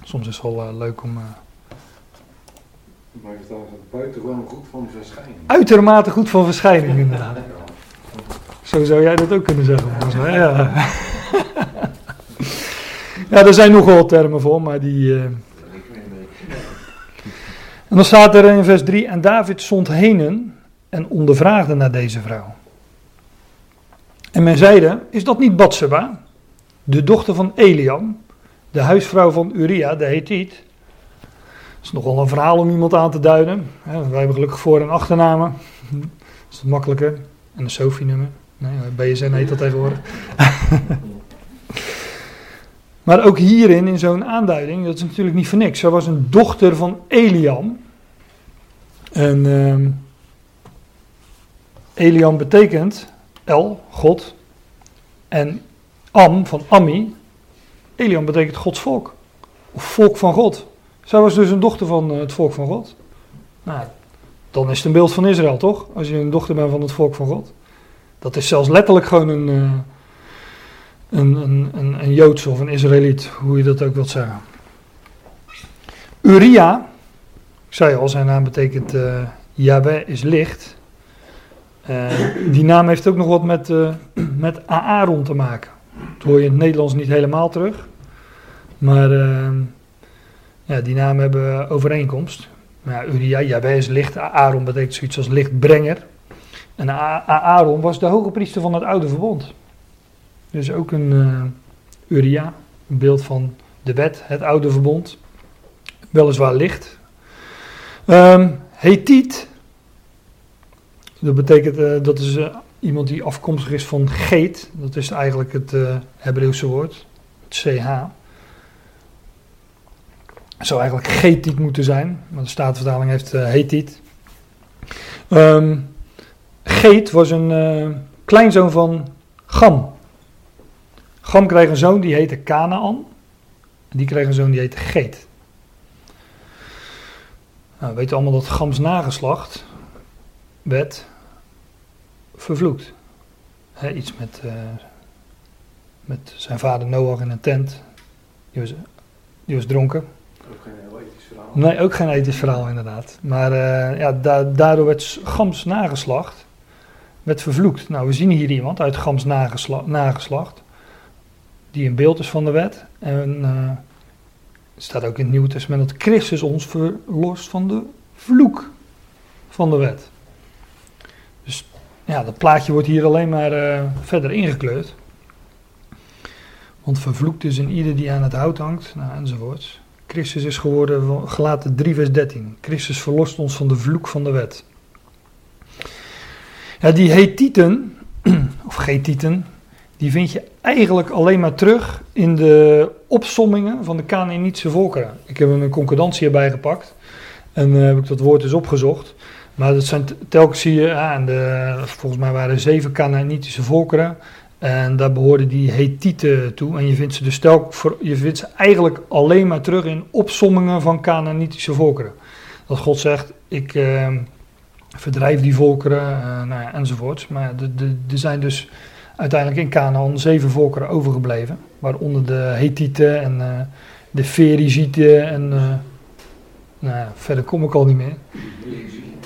Soms is het wel uh, leuk om. Uh... Maar je staat buitengewoon goed van verschijning. Uitermate goed van verschijning, inderdaad. Zo zou jij dat ook kunnen zeggen. Ja. *laughs* ja, er zijn nogal termen voor, maar die. Uh... En dan staat er in vers 3: En David stond henen en ondervraagde naar deze vrouw. En men zeide, is dat niet Batseba, de dochter van Eliam, de huisvrouw van Uria, de Hethiet? Dat is nogal een verhaal om iemand aan te duiden. wij hebben gelukkig voor- en achternamen. Is dat makkelijker? En een Sophie-nummer. Nee, BSN heet dat tegenwoordig. *laughs* maar ook hierin, in zo'n aanduiding, dat is natuurlijk niet voor niks. Zij was een dochter van Eliam. En ehm, Eliam betekent El, God. En Am, van Ammi. Eliam betekent Gods volk. Of volk van God. Zij was dus een dochter van eh, het volk van God. Nou, dan is het een beeld van Israël, toch? Als je een dochter bent van het volk van God. Dat is zelfs letterlijk gewoon een, uh, een, een, een, een Joods of een Israëliet, hoe je dat ook wilt zeggen. Uria, ik zei al, zijn naam betekent uh, Yahweh is licht. Uh, die naam heeft ook nog wat met, uh, met Aaron te maken. Dat hoor je in het Nederlands niet helemaal terug. Maar ja, die namen hebben overeenkomst. Ja, Uria, licht. Aaron betekent zoiets als lichtbrenger. En Aaron was de hoge priester van het oude verbond. Dus ook een uh, Uria, een beeld van de wet, het oude verbond. Weliswaar licht. Um, dat betekent, uh, dat is uh, iemand die afkomstig is van Geet. Dat is eigenlijk het uh, Hebreeuwse woord, CH. Het zou eigenlijk Getiet moeten zijn, maar de Statenvertaling heeft uh, Hethiet. Um, Geet was een kleinzoon van Gam. Gam kreeg een zoon die heette Canaan. Die kreeg een zoon die heette Geet. Nou, we weten allemaal dat Gams nageslacht werd vervloekt. He, iets met, uh, met zijn vader Noach in een tent. Die was, die was dronken. Ook geen heel ethisch verhaal. Nee, ook geen ethisch verhaal inderdaad. Maar uh, ja, da daardoor werd Gams nageslacht werd vervloekt. Nou, we zien hier iemand uit Gams nagesla nageslacht, die een beeld is van de wet. En uh, het staat ook in het Nieuwe Testament dat Christus ons verlost van de vloek van de wet. Dus ja, dat plaatje wordt hier alleen maar uh, verder ingekleurd. Want vervloekt is in ieder die aan het hout hangt, nou, enzovoorts. Christus is geworden, gelaten 3 vers 13. Christus verlost ons van de vloek van de wet. Ja, die Hethieten, *clears throat* of Getieten, die vind je eigenlijk alleen maar terug in de opsommingen van de Canaanitische volkeren. Ik heb een concordantie erbij gepakt en uh, heb ik dat woord eens opgezocht. Maar dat zijn telkens zie je, ja, en de, volgens mij waren er zeven Canaanitische volkeren. En daar behoorden die Hethieten toe. En je vindt ze dus telk, je vindt ze eigenlijk alleen maar terug in opsommingen van Canaanitische volkeren. Dat God zegt, ik... Uh, verdrijf die volkeren, uh, nou ja, enzovoorts. Maar er zijn dus uiteindelijk in Canaan zeven volkeren overgebleven. Waaronder de Hethieten en uh, de Ferizieten en uh, nou ja, verder kom ik al niet meer.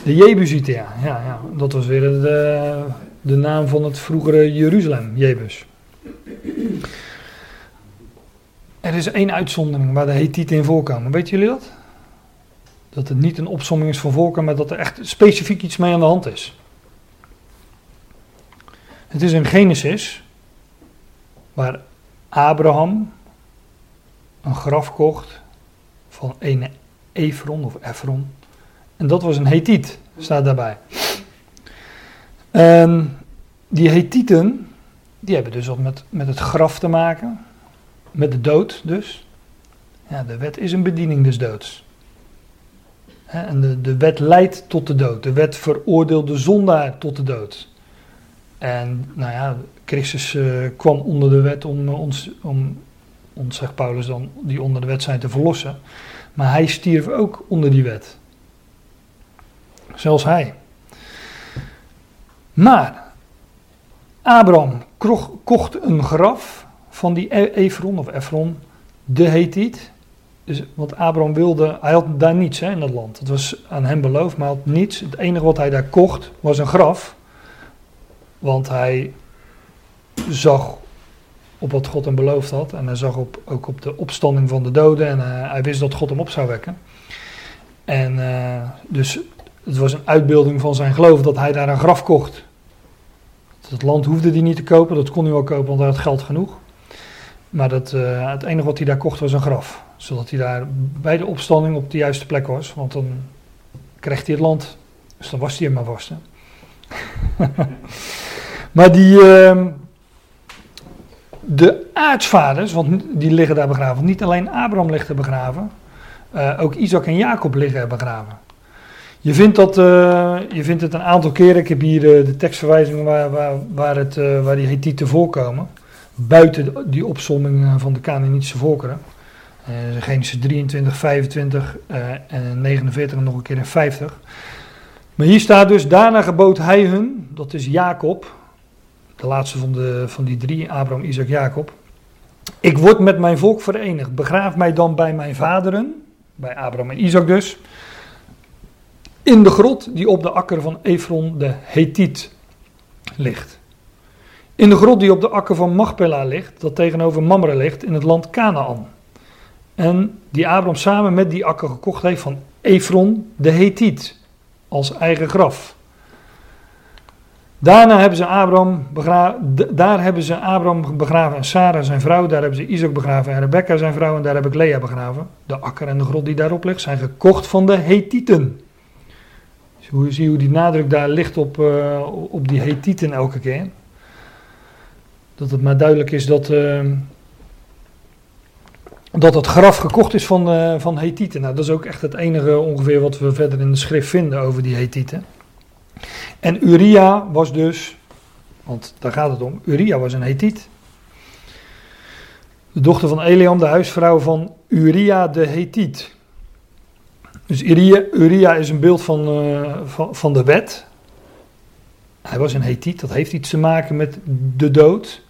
De Jebusieten, ja. ja, ja. Dat was weer de, de naam van het vroegere Jeruzalem, Jebus. Er is één uitzondering waar de Hethieten in voorkomen. Weet jullie dat? Dat het niet een opsomming is van volken, maar dat er echt specifiek iets mee aan de hand is. Het is in Genesis, waar Abraham een graf kocht van een Efron of Efron. En dat was een Hethiet, staat daarbij. En die Hethieten, die hebben dus wat met, met het graf te maken. Met de dood dus. Ja, de wet is een bediening des doods. En de, de wet leidt tot de dood. De wet veroordeelt de zondaar tot de dood. En nou ja, Christus uh, kwam onder de wet om uh, ons, om ons, zegt Paulus dan, die onder de wet zijn te verlossen. Maar hij stierf ook onder die wet. Zelfs hij. Maar Abraham kocht een graf van die e-, Efron of Efron, de Hethiet. Dus, want Abraham wilde, hij had daar niets hè, in dat land. Het was aan hem beloofd, maar hij had niets. Het enige wat hij daar kocht was een graf. Want hij zag op wat God hem beloofd had. En hij zag op, ook op de opstanding van de doden. En uh, hij wist dat God hem op zou wekken. En uh, dus het was een uitbeelding van zijn geloof dat hij daar een graf kocht. Het land hoefde hij niet te kopen, dat kon hij wel kopen, want hij had geld genoeg. Maar dat, uh, het enige wat hij daar kocht was een graf zodat hij daar bij de opstanding op de juiste plek was. Want dan kreeg hij het land. Dus dan was hij er maar vast. *laughs* Maar die, ehm, de aartsvaders, want die liggen daar begraven. Niet alleen Abraham ligt er begraven, eh, ook Isaac en Jacob liggen er begraven. Je vindt, dat, eh, je vindt het een aantal keren, ik heb hier de, de tekstverwijzingen waar, waar, waar, het, uh, waar die Hethieten voorkomen. Buiten die opsomming van de Canaanitische volkeren. Genesis 23, 25 en 49 en nog een keer in 50. Maar hier staat dus, daarna gebood hij hun, dat is Jacob, de laatste van, de, van die drie, Abraham, Isaac, Jacob. Ik word met mijn volk verenigd, begraaf mij dan bij mijn vaderen, bij Abraham en Isaac dus, in de grot die op de akker van Efron de Hethiet ligt. In de grot die op de akker van Machpela ligt, dat tegenover Mamre ligt, in het land Canaan. En die Abraham samen met die akker gekocht heeft van Efron de Hethiet als eigen graf. Daarna hebben ze Abraham begraven, daar hebben ze Abraham begraven en Sarah zijn vrouw, daar hebben ze Isaac begraven en Rebecca zijn vrouw en daar heb ik Lea begraven. De akker en de grot die daarop ligt zijn gekocht van de Hethieten. Dus zie hoe die nadruk daar ligt op, uh, op die Hethieten elke keer. Dat het maar duidelijk is dat, uh, dat het graf gekocht is van, uh, van Hethieten. Nou, dat is ook echt het enige ongeveer wat we verder in de schrift vinden over die Hethieten. En Uria was dus, want daar gaat het om, Uria was een Hethiet. De dochter van Eliam, de huisvrouw van Uria de Hethiet. Dus Uria, is een beeld van, uh, van, van de wet. Hij was een Hethiet, dat heeft iets te maken met de dood.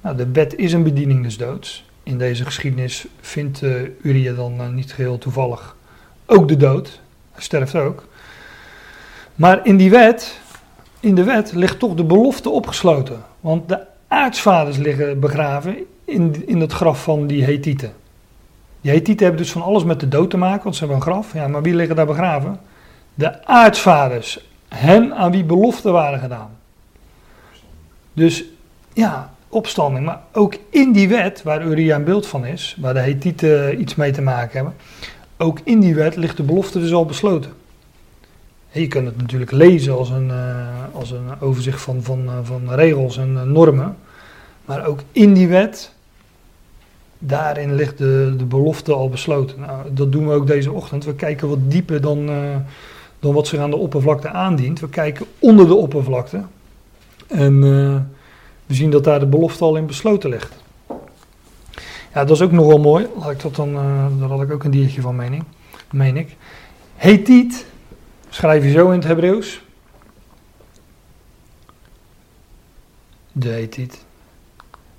Nou, de wet is een bediening des doods in deze geschiedenis vindt uh, Uria dan uh, niet geheel toevallig ook de dood. Hij sterft ook. Maar in die wet, in de wet ligt toch de belofte opgesloten. Want de aartsvaders liggen begraven in, in het graf van die Hethieten. Die Hethieten hebben dus van alles met de dood te maken, want ze hebben een graf. Ja, maar wie liggen daar begraven? De aartsvaders. Hen aan wie beloften waren gedaan. Dus ja, opstanding. Maar ook in die wet, waar Uria een beeld van is, waar de Hethieten iets mee te maken hebben, ook in die wet ligt de belofte dus al besloten. je kunt het natuurlijk lezen als een, uh, als een overzicht van, van, uh, van regels en uh, normen, maar ook in die wet, daarin ligt de, de belofte al besloten. Nou, dat doen we ook deze ochtend. We kijken wat dieper dan, dan wat zich aan de oppervlakte aandient. We kijken onder de oppervlakte. En we zien dat daar de belofte al in besloten ligt. Ja, dat is ook nogal mooi. Laat ik dat dan, uh, daar had ik ook een diertje van, mening, meen ik. Hetiet, schrijf je zo in het Hebreeuws. De.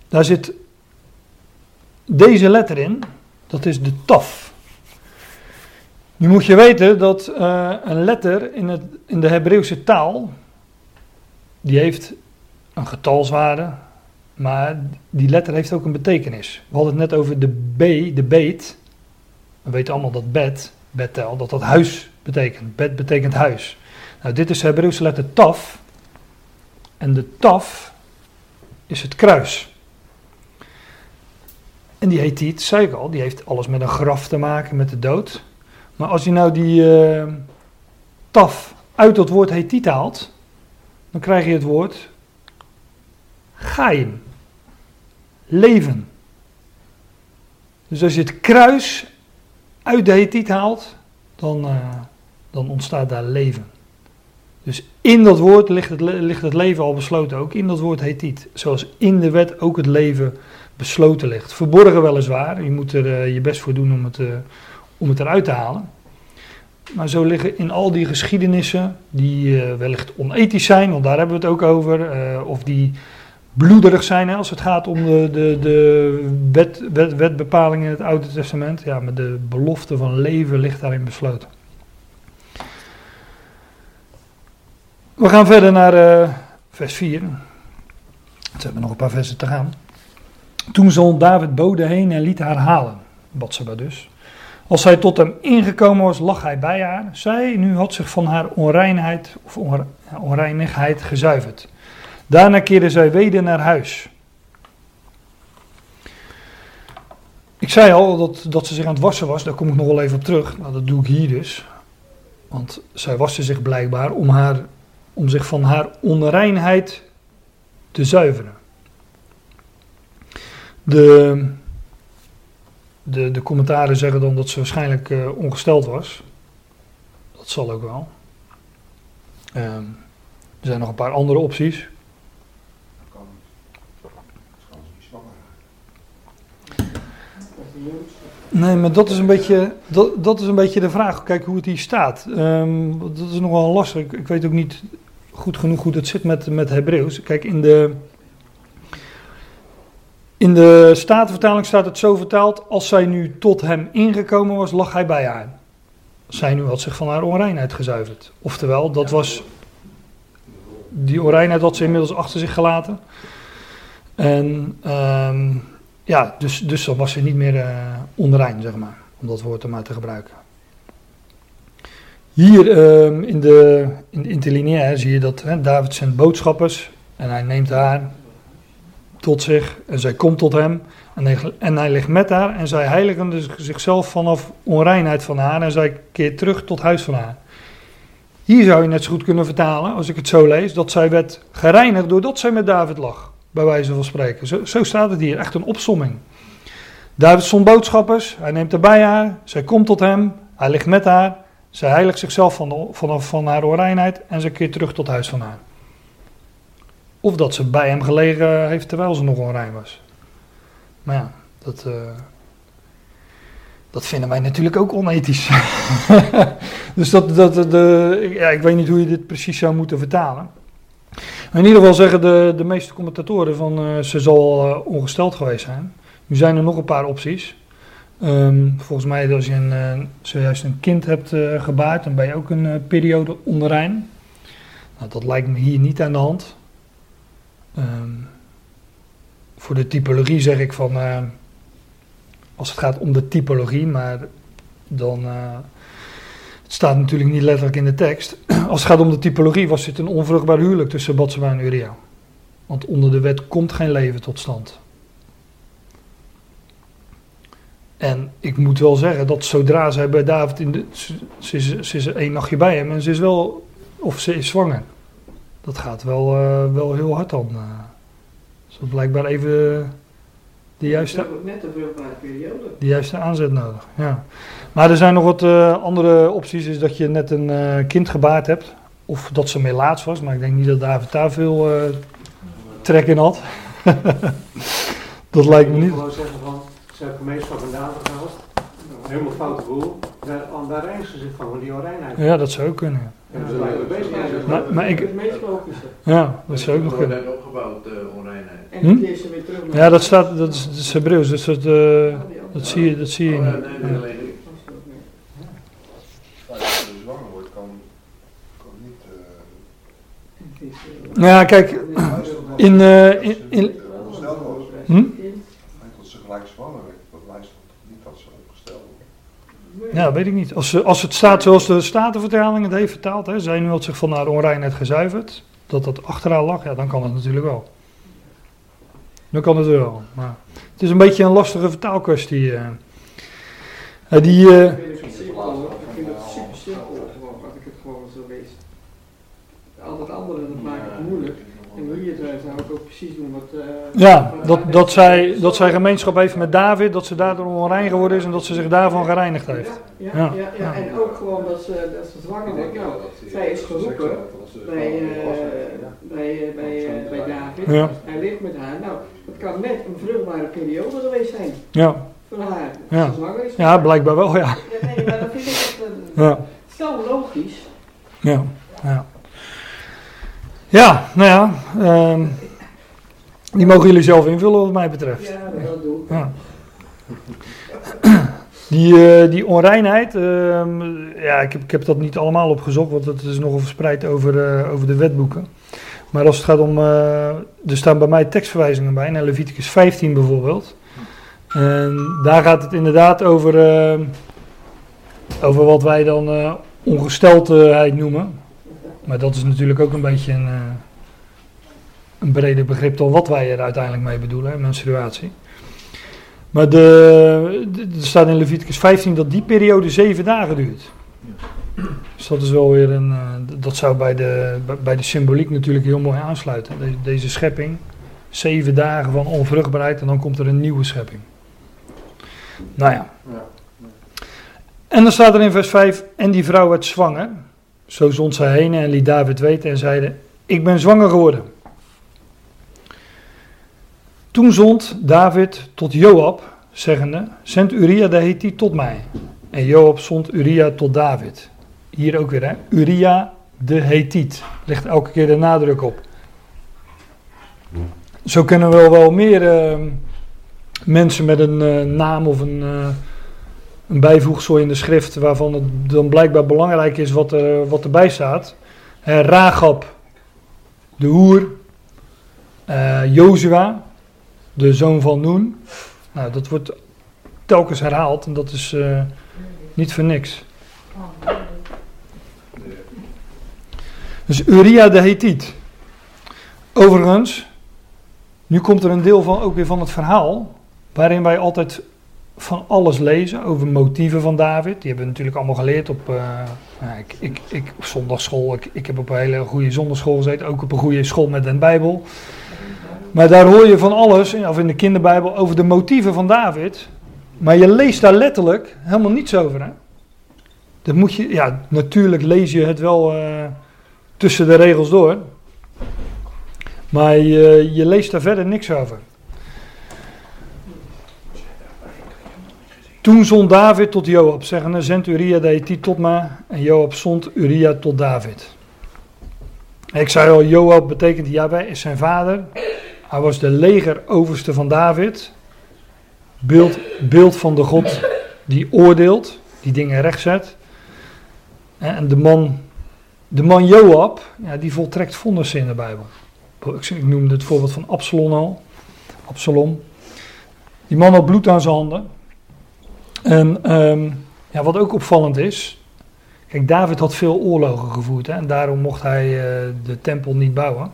Daar zit deze letter in, dat is de taf. Nu moet je weten dat uh, een letter in, het, in de Hebreeuwse taal, die heeft een getalswaarde, maar die letter heeft ook een betekenis. We hadden het net over de B, de beet. We weten allemaal dat bed, bedtel, dat dat huis betekent. Bed betekent huis. Nou, dit is de Hebreeuwse letter taf. En de taf is het kruis. En die heet zei ik al, die heeft alles met een graf te maken, met de dood. Maar als je nou die uh, taf uit dat woord hetiet haalt, dan krijg je het woord Gaim. Leven. Dus als je het kruis uit de hetiet haalt, dan, uh, dan ontstaat daar leven. Dus in dat woord ligt het, ligt het leven al besloten, ook in dat woord hetiet. Zoals in de wet ook het leven besloten ligt. Verborgen weliswaar, je moet er uh, je best voor doen om het, uh, om het eruit te halen. Maar zo liggen in al die geschiedenissen, die wellicht onethisch zijn, want daar hebben we het ook over, of die bloederig zijn hè, als het gaat om de, de, de wet, wet, wetbepalingen in het Oude Testament. Ja, maar de belofte van leven ligt daarin besloten. We gaan verder naar vers 4. We hebben nog een paar versen te gaan. Toen zond David bode heen en liet haar halen. Batseba dus. Als zij tot hem ingekomen was, lag hij bij haar. Zij nu had zich van haar onreinheid of onreinigheid gezuiverd. Daarna keerde zij weder naar huis. Ik zei al dat, dat ze zich aan het wassen was, daar kom ik nog wel even op terug. Nou, dat doe ik hier dus. Want zij waste zich blijkbaar om haar om zich van haar onreinheid te zuiveren. De, de, de commentaren zeggen dan dat ze waarschijnlijk uh, ongesteld was. Dat zal ook wel. Um, er zijn nog een paar andere opties. Kan. Kan Nee, maar dat is een beetje, dat, dat is een beetje de vraag. Kijk hoe het hier staat. Um, dat is nogal lastig. Ik, ik, weet ook niet goed genoeg hoe het zit met, met Hebreeuws. Kijk, in de, in de Statenvertaling staat het zo vertaald. Als zij nu tot hem ingekomen was, lag hij bij haar. Zij nu had zich van haar onreinheid gezuiverd. Oftewel, dat was die onreinheid had ze inmiddels achter zich gelaten. En um, ja, dus, dus dan was ze niet meer uh, onrein, zeg maar, om dat woord er maar te gebruiken. Hier um, in de, in de interlineair zie je dat hè, David zijn boodschappers en hij neemt haar tot zich en zij komt tot hem en hij, en hij ligt met haar en zij heiligen dus zichzelf vanaf onreinheid van haar en zij keert terug tot huis van haar. Hier zou je net zo goed kunnen vertalen, als ik het zo lees, dat zij werd gereinigd doordat zij met David lag, bij wijze van spreken. Zo, staat het hier, echt een opsomming. David stond boodschappers, hij neemt er bij haar, zij komt tot hem, hij ligt met haar, zij heiligt zichzelf van, van, van haar onreinheid en ze keert terug tot huis van haar. Of dat ze bij hem gelegen heeft terwijl ze nog onrein was. Maar ja, dat, uh, dat vinden wij natuurlijk ook onethisch. *laughs* dus dat, dat, de, ja, ik weet niet hoe je dit precies zou moeten vertalen. Maar in ieder geval zeggen de, de meeste commentatoren van uh, ze zal ongesteld geweest zijn. Nu zijn er nog een paar opties. Um, volgens mij als je een, uh, zojuist een kind hebt gebaard, dan ben je ook een periode onrein. Nou, dat lijkt me hier niet aan de hand. Um, voor de typologie zeg ik van als het gaat om de typologie, maar dan. Uh, het staat natuurlijk niet letterlijk in de tekst. *clears throat* Als het gaat om de typologie, was dit een onvruchtbaar huwelijk tussen Batseba en Uria. Want onder de wet komt geen leven tot stand. En ik moet wel zeggen dat zodra zij bij David in de. Ze ze is één nachtje bij hem en ze is wel. Of ze is zwanger. Dat gaat wel, uh, wel heel hard dan. Uh, dus blijkbaar even de juiste, net een vruchtbare periode. De juiste aanzet nodig, ja. Maar er zijn nog wat uh, andere opties, is dat je net een uh, kind gebaard hebt. Of dat ze melaats was, maar ik denk niet dat David daar veel uh, trek in had. *laughs* dat lijkt me niet. Ik gewoon zeggen van, ze hebben gemeenschap in David gehad. Helemaal foute boel. Daar, daar rijden ze zich van, die onreinheid. Ja, dat zou ook kunnen. Maar, maar ik, is. Ja, dat zou ook nog kunnen. net opgebouwd, uh, onreinheid. En hm? die is er weer terug. Ja, dat staat, dat is, dat is Hebreeuws, dus dat, uh, dat zie je, dat zie je niet. nee, nee, alleen ik. Als je zwanger wordt, kan, kan niet. eh, Ja, kijk, in, eh, in, in, ongesteld was. hm? En dat ze gelijk zwanger werd, dat lijst toch niet dat ze ongesteld wordt. Ja, weet ik niet. Als, ze- als het staat zoals de Statenvertaling het heeft vertaald, hè, zij nu had zich van haar onreinheid gezuiverd, dat dat achter haar lag, ja, dan kan het natuurlijk wel. Dan kan het wel. Maar het is een beetje een lastige vertaalkwestie. eh. Eh, die, eh, Ik vind het simpel, ik vind het super simpel gewoon, als ik het gewoon zo lees. Al dat andere, dat maakt het moeilijk. En hier eh, zou ik ook precies doen wat... eh, ja, dat, dat, zij, dat zij gemeenschap heeft met David, dat ze daardoor onrein geworden is en dat ze zich daarvan gereinigd heeft. Ja, Ja. ja, ja, en ook gewoon dat ze, dat ze zwanger wordt. Nou, zij is geroepen bij, eh, bij, bij, bij David. Ja. Hij ligt met haar. Nou, het kan net een vruchtbare periode geweest zijn Ja, voor haar. Ja. Als ze zwanger is. ja blijkbaar wel, ja. Ja, nee, maar dat vind ik echt Ja, zo logisch. ja, ja. Ja, nou ja, ehm, die mogen jullie zelf invullen wat mij betreft. Ja, dat doe ik. Ja. *clears throat* Die, eh, die onreinheid, ehm, ja, ik heb, ik heb dat niet allemaal opgezocht, want het is nogal verspreid over, eh, over de wetboeken. Maar als het gaat om, eh, er staan bij mij tekstverwijzingen bij, naar Leviticus 15 bijvoorbeeld. En daar gaat het inderdaad over, over wat wij dan ongesteldheid noemen. Maar dat is natuurlijk ook een beetje een, een breder begrip dan wat wij er uiteindelijk mee bedoelen, hè, menstruatie. Maar de, er staat in Leviticus 15 dat die periode zeven dagen duurt. Dus dat is wel weer een. eh, dat zou bij de, bij- de symboliek natuurlijk heel mooi aansluiten. De- deze schepping. Zeven dagen van onvruchtbaarheid en dan komt er een nieuwe schepping. Nou. Ja. En dan staat er in vers 5: En die vrouw werd zwanger. Zo zond zij heen en liet David weten en zeide: Ik ben zwanger geworden. Toen zond David tot Joab, zeggende: Zend Uria de Hethiet tot mij. En Joab zond Uria tot David. Hier ook weer, hè? Uria de Hethiet. Ligt elke keer de nadruk op. Zo kunnen we wel, meer eh, mensen met een eh, naam of een, eh, een bijvoegsel in de schrift waarvan het dan blijkbaar belangrijk is wat, er, wat erbij staat. Eh Ragab, de hoer. Eh Jozua, de zoon van Noen. Nou, dat wordt telkens herhaald en dat is eh, niet voor niks. Dus Uria de Hethiet. Overigens, nu komt er een deel van, ook weer van het verhaal, waarin wij altijd van alles lezen over motieven van David. Die hebben we natuurlijk allemaal geleerd op, eh, nou, ik, ik, ik, zondagschool. Ik, ik heb op een hele goede zondagschool gezeten, ook op een goede school met een Bijbel. Maar daar hoor je van alles, of in de kinderbijbel, over de motieven van David. Maar je leest daar letterlijk helemaal niets over. Hè? Dat moet je, ja, natuurlijk lees je het wel eh, tussen de regels door. Maar je, je leest daar verder niks over. Toen zond David tot Joab, zeggende, zend Uria de Hethiet tot mij. En Joab zond Uria tot David. Ik zei al, Joab betekent Yahweh is zijn vader. Hij was de legeroverste van David. Beeld, beeld van de God die oordeelt, die dingen rechtzet. En de man, de man Joab, ja, die voltrekt vonnissen in de Bijbel. Ik, ik noemde het voorbeeld van Absalom al. Absalom. Die man had bloed aan zijn handen. En ehm, ja, wat ook opvallend is. Kijk, David had veel oorlogen gevoerd. Hè, en daarom mocht hij eh, de tempel niet bouwen.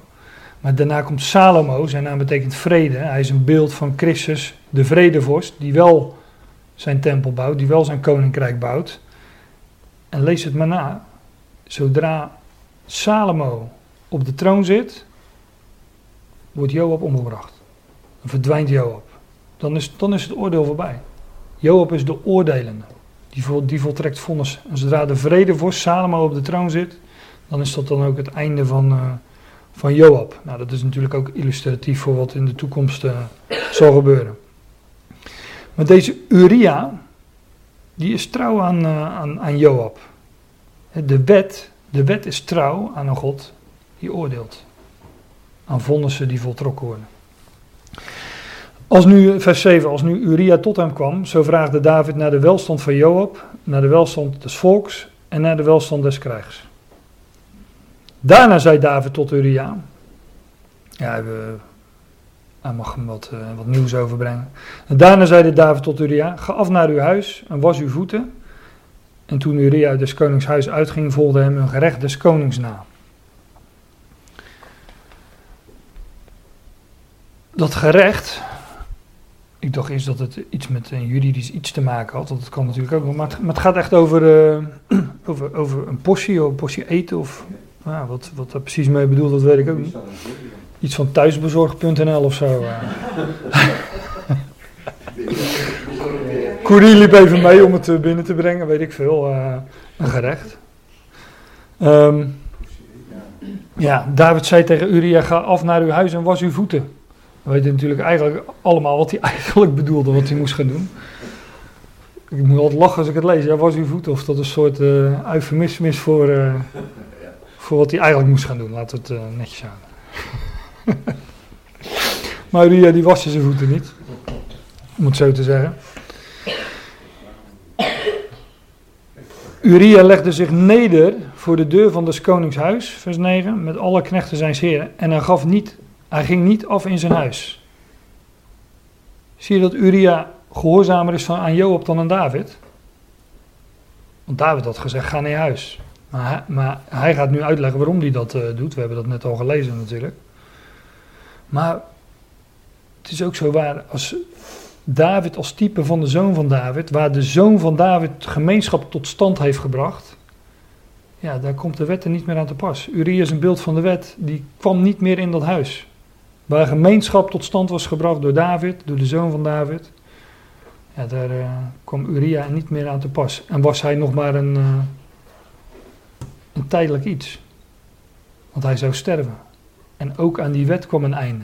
Maar daarna komt Salomo, zijn naam betekent vrede. Hij is een beeld van Christus, de vredevorst, die wel zijn tempel bouwt, die wel zijn koninkrijk bouwt. En lees het maar na. Zodra Salomo op de troon zit, wordt Joab omgebracht. Dan verdwijnt Joab. Dan is, dan is het oordeel voorbij. Joab is de oordelende. Die, vol, die voltrekt vonnis. En zodra de vredevorst Salomo op de troon zit, dan is dat dan ook het einde van, uh, van Joab. Nou, dat is natuurlijk ook illustratief voor wat in de toekomst uh, zal gebeuren. Maar deze Uria, die is trouw aan, uh, aan, aan Joab. De wet, de wet is trouw aan een God die oordeelt. Aan vonnissen die voltrokken worden. Als nu, vers 7, als nu Uria tot hem kwam, zo vraagde David naar de welstand van Joab, naar de welstand des volks en naar de welstand des krijgs. Daarna zei David tot Uria, ja, hij mag hem wat, uh, wat nieuws overbrengen. En daarna zeide David tot Uria, ga af naar uw huis en was uw voeten. En toen Uria uit des konings huis uitging, volgde hem een gerecht des konings na. Dat gerecht, ik dacht eerst dat het iets met een juridisch iets te maken had. Dat kan natuurlijk ook. Het, maar het gaat echt over, uh, *clears throat* over, over een portie, of een portie eten. Of nou, wat, wat daar precies mee bedoeld, dat weet ik ook niet. Iets van thuisbezorg.nl of zo. Uh. *laughs* Corrie liep even mee om het binnen te brengen, weet ik veel. Uh, een gerecht. Um, ja, David zei tegen Uria: Ga af naar uw huis en was uw voeten. We weten natuurlijk eigenlijk allemaal wat hij *laughs* eigenlijk bedoelde, wat hij moest gaan doen. Ik moet altijd lachen als ik het lees. Ja, was uw voet of dat een soort uh, eufemisme is voor, uh, voor wat hij eigenlijk moest gaan doen. We het uh, netjes houden. *laughs* maar Ria die wasde zijn voeten niet. Om het zo te zeggen. Uria legde zich neder voor de deur van des konings huis, vers 9, met alle knechten zijn heren. En hij gaf niet hij ging niet af in zijn huis. Zie je dat Uria gehoorzamer is van, aan Joab dan aan David? Want David had gezegd, ga naar huis. Maar hij, maar hij, gaat nu uitleggen waarom hij dat uh, doet. We hebben dat net al gelezen natuurlijk. Maar het is ook zo waar, als David als type van de zoon van David, waar de zoon van David gemeenschap tot stand heeft gebracht, ja, daar komt de wet er niet meer aan te pas. Uria is een beeld van de wet, die kwam niet meer in dat huis. Waar gemeenschap tot stand was gebracht door David, door de zoon van David. Ja, daar uh, kwam Uria niet meer aan te pas. En was hij nog maar een, uh, een tijdelijk iets. Want hij zou sterven. En ook aan die wet kwam een einde.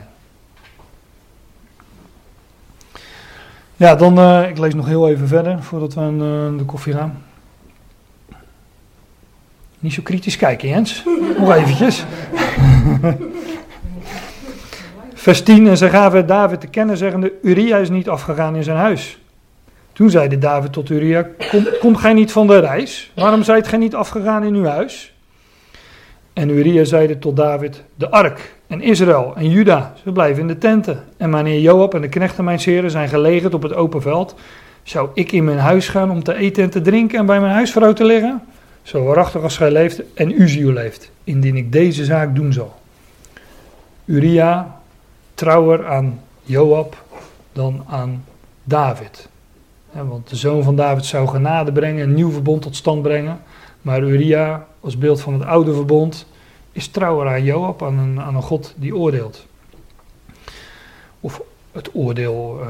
Ja, dan, uh, ik lees nog heel even verder voordat we aan de koffie gaan. Niet zo kritisch kijken, Jens. Nog eventjes. *laughs* Vers 10. En ze gaven David te kennen, zeggende: Uria is niet afgegaan in zijn huis. Toen zeide David tot Uria: Kom, gij niet van de reis? Waarom zijt gij niet afgegaan in uw huis? En Uria zeide tot David: De ark en Israël en Juda, ze blijven in de tenten. En wanneer Joab en de knechten mijn heren zijn gelegerd op het open veld, zou ik in mijn huis gaan om te eten en te drinken en bij mijn huisvrouw te liggen? Zo waarachtig als gij leeft en Uzio leeft, indien ik deze zaak doen zal. Uria trouwer aan Joab dan aan David. Want de zoon van David zou genade brengen, een nieuw verbond tot stand brengen. Maar Uria, als beeld van het oude verbond, is trouwer aan Joab, aan een, aan een God die oordeelt. Of het oordeel, uh,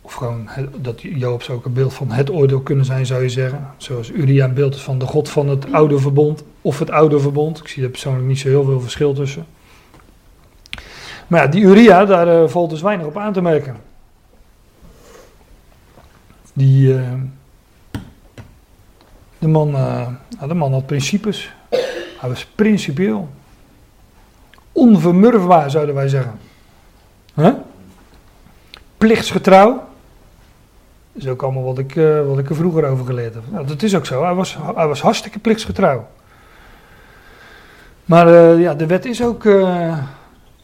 of gewoon dat Joab zou ook een beeld van het oordeel kunnen zijn, zou je zeggen. Zoals Uria een beeld is van de God van het oude verbond of het oude verbond. Ik zie er persoonlijk niet zo heel veel verschil tussen. Maar ja, die Uria, daar uh, valt dus weinig op aan te merken. Die, uh, de, man, uh, de man had principes. Hij was principieel. Onvermurfbaar, zouden wij zeggen. Plichtsgetrouw. Dat is ook allemaal wat ik, wat ik er vroeger over geleerd heb. Nou, dat is ook zo. Hij was, hij was hartstikke plichtsgetrouw. Maar ja, de wet is ook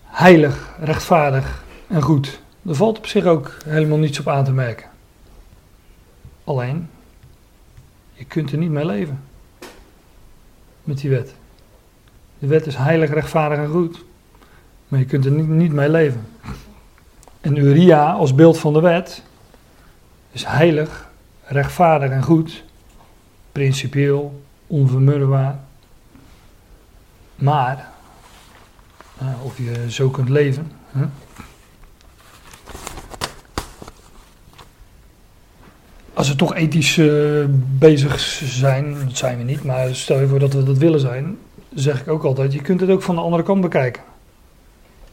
heilig, rechtvaardig en goed. Er valt op zich ook helemaal niets op aan te merken. Alleen, je kunt er niet mee leven. Met die wet. De wet is heilig, rechtvaardig en goed. Maar je kunt er niet, niet mee leven. En Uria als beeld van de wet is heilig, rechtvaardig en goed. Principieel, onvermurbaar. Maar of je zo kunt leven. Als we toch ethisch uh, bezig zijn, dat zijn we niet, maar stel je voor dat we dat willen zijn, zeg ik ook altijd, je kunt het ook van de andere kant bekijken.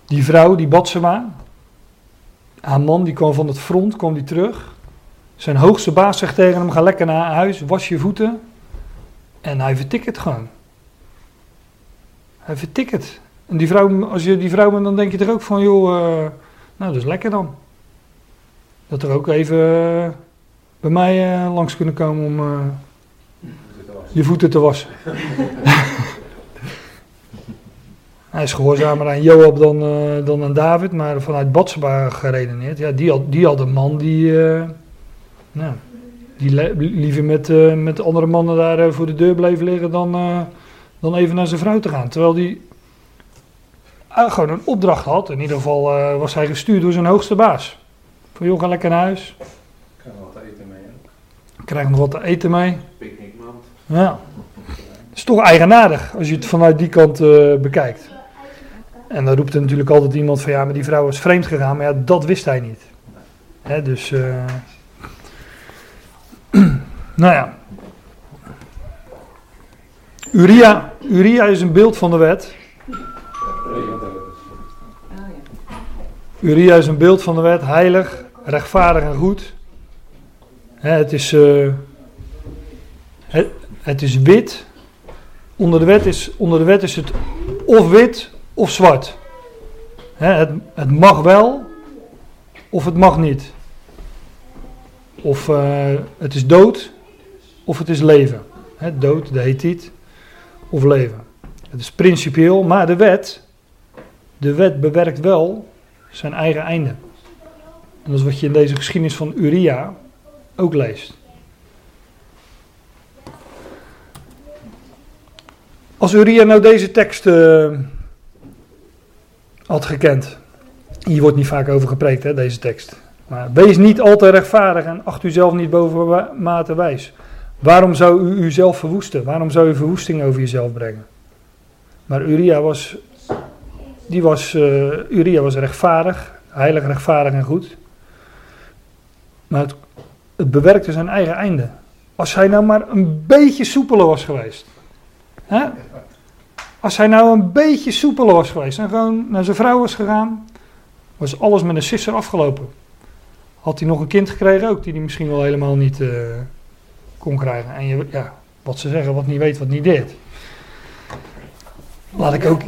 Die vrouw, die Batsema, haar man die kwam van het front, kwam die terug. Zijn hoogste baas zegt tegen hem, ga lekker naar huis, was je voeten. En hij vertikt gewoon. Hij vertikt. En die vrouw, als je die vrouw bent, dan denk je er ook van, joh, uh, nou dat is lekker dan. Dat er ook even bij mij uh, langs kunnen komen om je voeten te wassen. *laughs* Hij is gehoorzamer aan Joab dan, dan aan David, maar vanuit Batseba geredeneerd. Ja, die had, die had een man die, nou, die liever met, met andere mannen daar voor de deur bleef liggen dan, dan even naar zijn vrouw te gaan. Terwijl die gewoon een opdracht had. In ieder geval was hij gestuurd door zijn hoogste baas. Van joh, ga lekker naar huis. Krijg nog wat te eten mee. Krijg nog wat te eten mee. Picknickmand. Ja. Het is toch eigenaardig als je het vanuit die kant uh, bekijkt. En dan roept er natuurlijk altijd iemand van ja, maar die vrouw is vreemd gegaan. Maar ja, dat wist hij niet. Hè, dus, *clears throat* nou ja. Uria, Uria is een beeld van de wet. Uria is een beeld van de wet, heilig, rechtvaardig en goed. Het, is, het, het, is wit. Onder de, wet is, onder de wet is het of wit of zwart. het, het mag wel of het mag niet. Of uh, het is dood of het is leven. dood, de hetiet, of leven. Het is principieel, maar de wet, de wet bewerkt wel zijn eigen einde. En dat is wat je in deze geschiedenis van Uria ook leest. Als Uria nou deze tekst uh, had gekend, hier wordt niet vaak over gepreekt, hè, deze tekst. Maar wees niet altijd rechtvaardig en acht u zelf niet boven mate wijs. Waarom zou u uzelf verwoesten? Waarom zou u verwoesting over jezelf brengen? Maar Uria was, die was, eh, Uria was rechtvaardig, heilig, rechtvaardig en goed. Maar het, het bewerkte zijn eigen einde. Als hij nou maar een beetje soepeler was geweest. Hè? Als hij nou een beetje soepeler was geweest en gewoon naar zijn vrouw was gegaan, was alles met een sisser afgelopen. Had hij nog een kind gekregen ook, die hij misschien wel helemaal niet eh, kon krijgen. En je, ja, wat ze zeggen, wat niet weet, wat niet deed. Laat ik ook,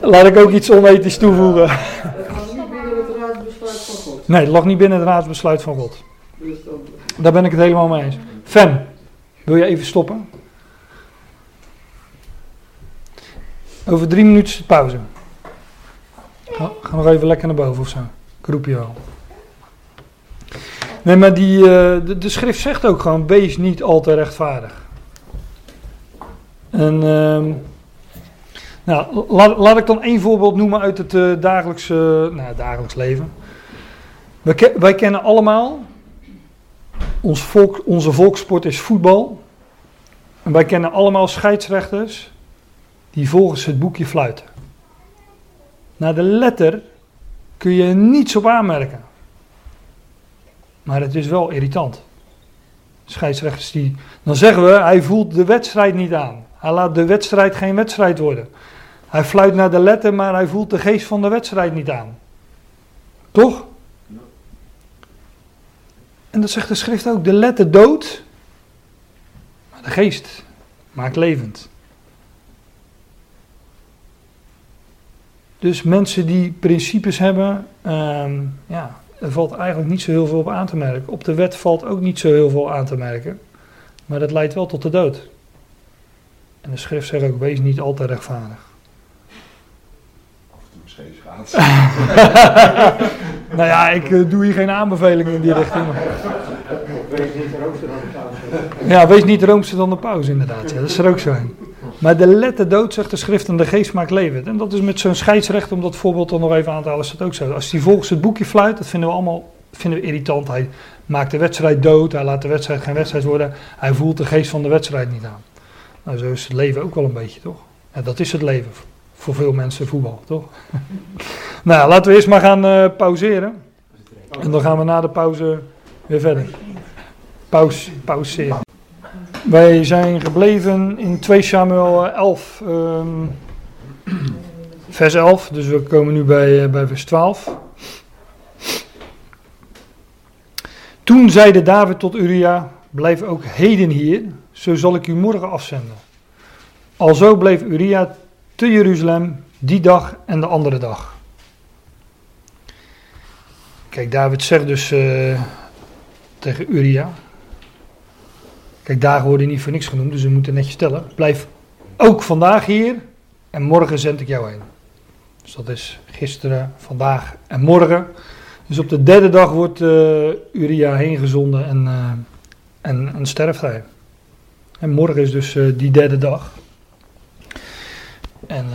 laat ik ook iets onethisch toevoegen. Het was niet binnen het raadsbesluit van God. Nee, het lag niet binnen het raadsbesluit van God. Dus dan, Daar ben ik het helemaal mee eens. Fan, wil je even stoppen? Over drie minuten pauze. Ga, nog even lekker naar boven of zo. Ik roep je wel. Nee, maar die, eh, de, de schrift zegt ook gewoon: wees niet al te rechtvaardig. En ehm, nou, laat, laat ik dan één voorbeeld noemen uit het eh, dagelijks, eh, nou, dagelijks leven. Wij, wij kennen allemaal ons volk, onze volkssport is voetbal. En wij kennen allemaal scheidsrechters die volgens het boekje fluiten. Naar de letter kun je niets op aanmerken. Maar het is wel irritant. Scheidsrechters die. Dan zeggen we, hij voelt de wedstrijd niet aan. Hij laat de wedstrijd geen wedstrijd worden. Hij fluit naar de letter, maar hij voelt de geest van de wedstrijd niet aan. Toch? En dat zegt de schrift ook. De letter dood, maar de geest maakt levend. Dus mensen die principes hebben, ehm, ja, er valt eigenlijk niet zo heel veel op aan te merken. Op de wet valt ook niet zo heel veel aan te merken. Maar dat leidt wel tot de dood. En de schrift zegt ook, wees niet altijd rechtvaardig. Of het Mercedes gaat. *laughs* nou ja, ik eh, doe hier geen aanbevelingen in die richting. Wees niet roomster dan de paus. Ja, wees niet roomser dan de paus inderdaad. Ja, dat is er ook zo een. Maar de letter dood, zegt de schrift, en de geest maakt levend. En dat is met zo'n scheidsrecht, om dat voorbeeld dan nog even aan te halen, is dat ook zo. Als die volgens het boekje fluit, dat vinden we allemaal vinden we irritant. Hij maakt de wedstrijd dood, hij laat de wedstrijd geen wedstrijd worden. Hij voelt de geest van de wedstrijd niet aan. Nou, zo is het leven ook wel een beetje, toch? Ja, dat is het leven. Voor veel mensen voetbal, toch? *laughs* nou, laten we eerst maar gaan eh, pauzeren. En dan gaan we na de pauze weer verder. Paus, pauzeren. Wij zijn gebleven in 2 Samuel eh, 11, ehm, vers 11. Dus we komen nu bij, eh, bij vers 12. Toen zeide David tot Uria, blijf ook heden hier, zo zal ik u morgen afzenden. Alzo bleef Uria te Jeruzalem die dag en de andere dag. Kijk, David zegt dus eh, tegen Uria, Kijk, dagen worden niet voor niks genoemd, dus we moeten netjes tellen. Blijf ook vandaag hier en morgen zend ik jou heen. Dus dat is gisteren, vandaag en morgen. Dus op de derde dag wordt eh, Uria heen gezonden en, eh, en, en sterft hij. En morgen is dus die derde dag. En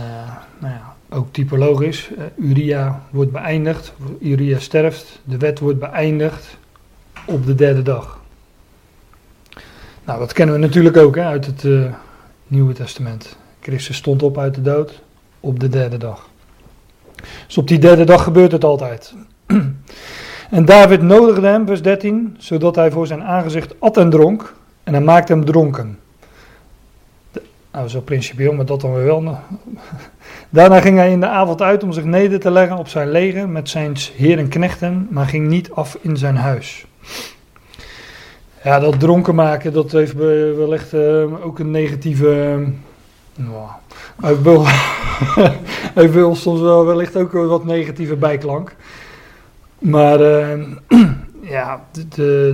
nou ja, ook typologisch. eh, Uria wordt beëindigd, Uria sterft, de wet wordt beëindigd op de derde dag. Nou, dat kennen we natuurlijk ook hè, uit het eh, Nieuwe Testament. Christus stond op uit de dood op de derde dag. Dus op die derde dag gebeurt het altijd. *clears throat* en David nodigde hem, vers 13, zodat hij voor zijn aangezicht at en dronk. En hij maakte hem dronken. De- nou, zo principieel, maar dat dan wel. *laughs* Daarna ging hij in de avond uit om zich neder te leggen op zijn leger met zijn heer en knechten, maar ging niet af in zijn huis. Ja, dat dronken maken, dat heeft wellicht eh, ook een negatieve. wel, heeft bij ons soms wel wellicht ook wat negatieve bijklank. Maar eh, *clears throat* ja, de,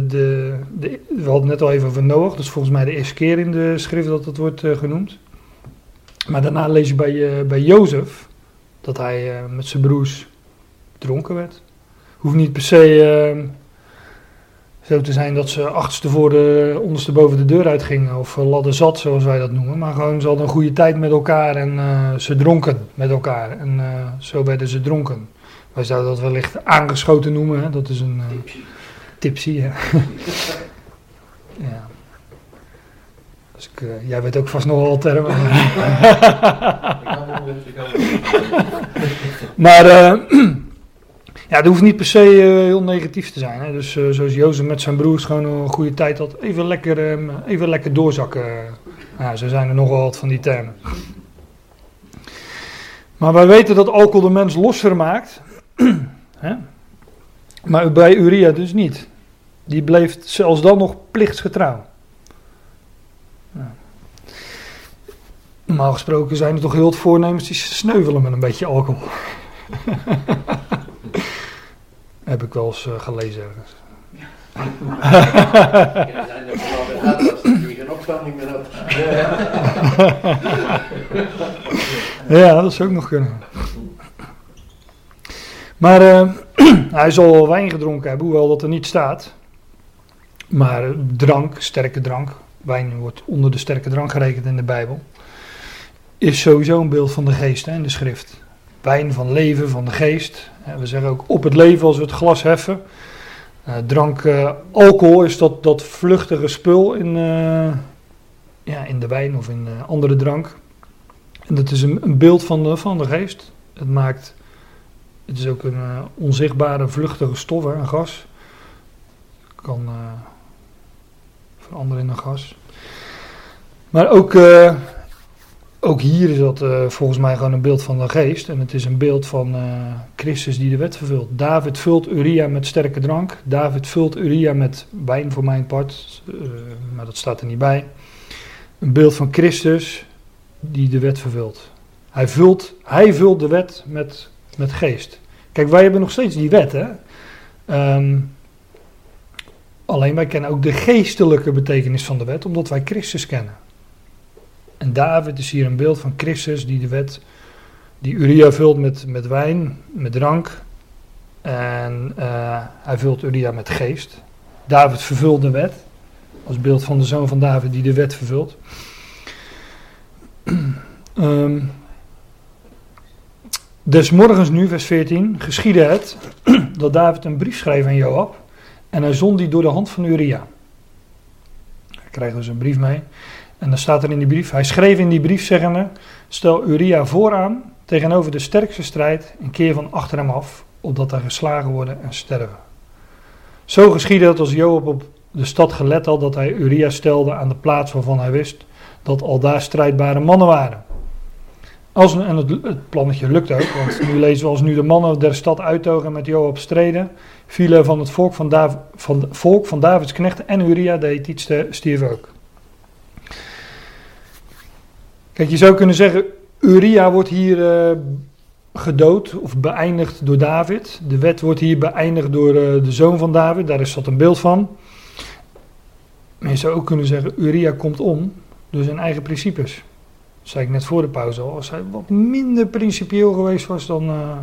de, de, we hadden net al even over Noach. Dat is volgens mij de eerste keer in de schrift dat het wordt eh, genoemd. Maar daarna lees je bij, eh, bij Jozef dat hij eh, met zijn broers dronken werd. Hoeft niet per se eh, zo te zijn dat ze achtste voor de, onderste boven de deur uitgingen. Of ladder zat, zoals wij dat noemen. Maar gewoon, ze hadden een goede tijd met elkaar en ze dronken met elkaar. En zo werden ze dronken. Wij zouden dat wellicht aangeschoten noemen. Hè? Dat is een eh, tipsy. Hè? *laughs* ja. Dus ik, eh, jij weet ook vast nog wel wat termen. *laughs* *laughs* Maar eh, *clears throat* ja, het hoeft niet per se eh, heel negatief te zijn. Hè? Dus zoals Jozef met zijn broers gewoon een goede tijd had. Even lekker, ehm, even lekker doorzakken. Ja, zo zijn er nog wel wat van die termen. Maar wij weten dat alcohol de mens losser maakt. *clears throat* Hè? Maar bij Uria dus niet. Die bleef zelfs dan nog plichtsgetrouw. Normaal gesproken zijn er toch heel wat voornemens die sneuvelen met een beetje alcohol. *laughs* Heb ik wel eens eh, gelezen ergens. Ja, zijn er vooral de atlas die geen opstanding meer had. Ja, dat zou ook nog kunnen. Maar eh, *clears throat* hij zal wel wijn gedronken hebben, hoewel dat er niet staat. Maar eh, drank, sterke drank, wijn wordt onder de sterke drank gerekend in de Bijbel, is sowieso een beeld van de geest hè, in de schrift. Wijn van leven, van de geest. We zeggen ook op het leven als we het glas heffen. Eh, drank, eh, alcohol is dat, dat vluchtige spul in, eh, ja, in de wijn of in andere drank. En dat is een, een beeld van de, van de geest. Het maakt, het is ook een onzichtbare vluchtige stof, hè, een gas. Kan veranderen in een gas. Maar ook, ook hier is dat eh, volgens mij gewoon een beeld van de geest. En het is een beeld van eh, Christus die de wet vervult. David vult Uria met sterke drank. David vult Uria met wijn voor mijn part. eh, maar dat staat er niet bij. Een beeld van Christus die de wet vervult. Hij vult, hij vult de wet met, met geest. Kijk, wij hebben nog steeds die wet, hè. Ehm, alleen wij kennen ook de geestelijke betekenis van de wet, omdat wij Christus kennen. En David is hier een beeld van Christus die de wet, die Uria vult met, met wijn, met drank. En eh, hij vult Uria met geest. David vervult de wet, als beeld van de zoon van David die de wet vervult. *clears throat* Des morgens nu, vers 14, geschiedde het *clears throat* dat David een brief schreef aan Joab. En hij zond die door de hand van Uria. Hij krijgt dus een brief mee. En dan staat er in die brief, hij schreef in die brief zeggende, stel Uria vooraan tegenover de sterkste strijd en keer van achter hem af, opdat hij geslagen worden en sterven. Zo geschiedde het als Joab op de stad gelet had, dat hij Uria stelde aan de plaats waarvan hij wist dat al daar strijdbare mannen waren. Als, en het, plannetje lukt ook, want nu lezen we als nu de mannen der stad uittogen met Joab streden, vielen van het volk van, Dav, volk van Davids knechten en Uria de Hethietste stierf ook. Kijk, je zou kunnen zeggen, Uria wordt hier eh, gedood of beëindigd door David. De wet wordt hier beëindigd door eh, de zoon van David, daar is dat een beeld van. Maar je zou ook kunnen zeggen, Uria komt om door zijn eigen principes. Dat zei ik net voor de pauze al. Als hij wat minder principieel geweest was, dan eh,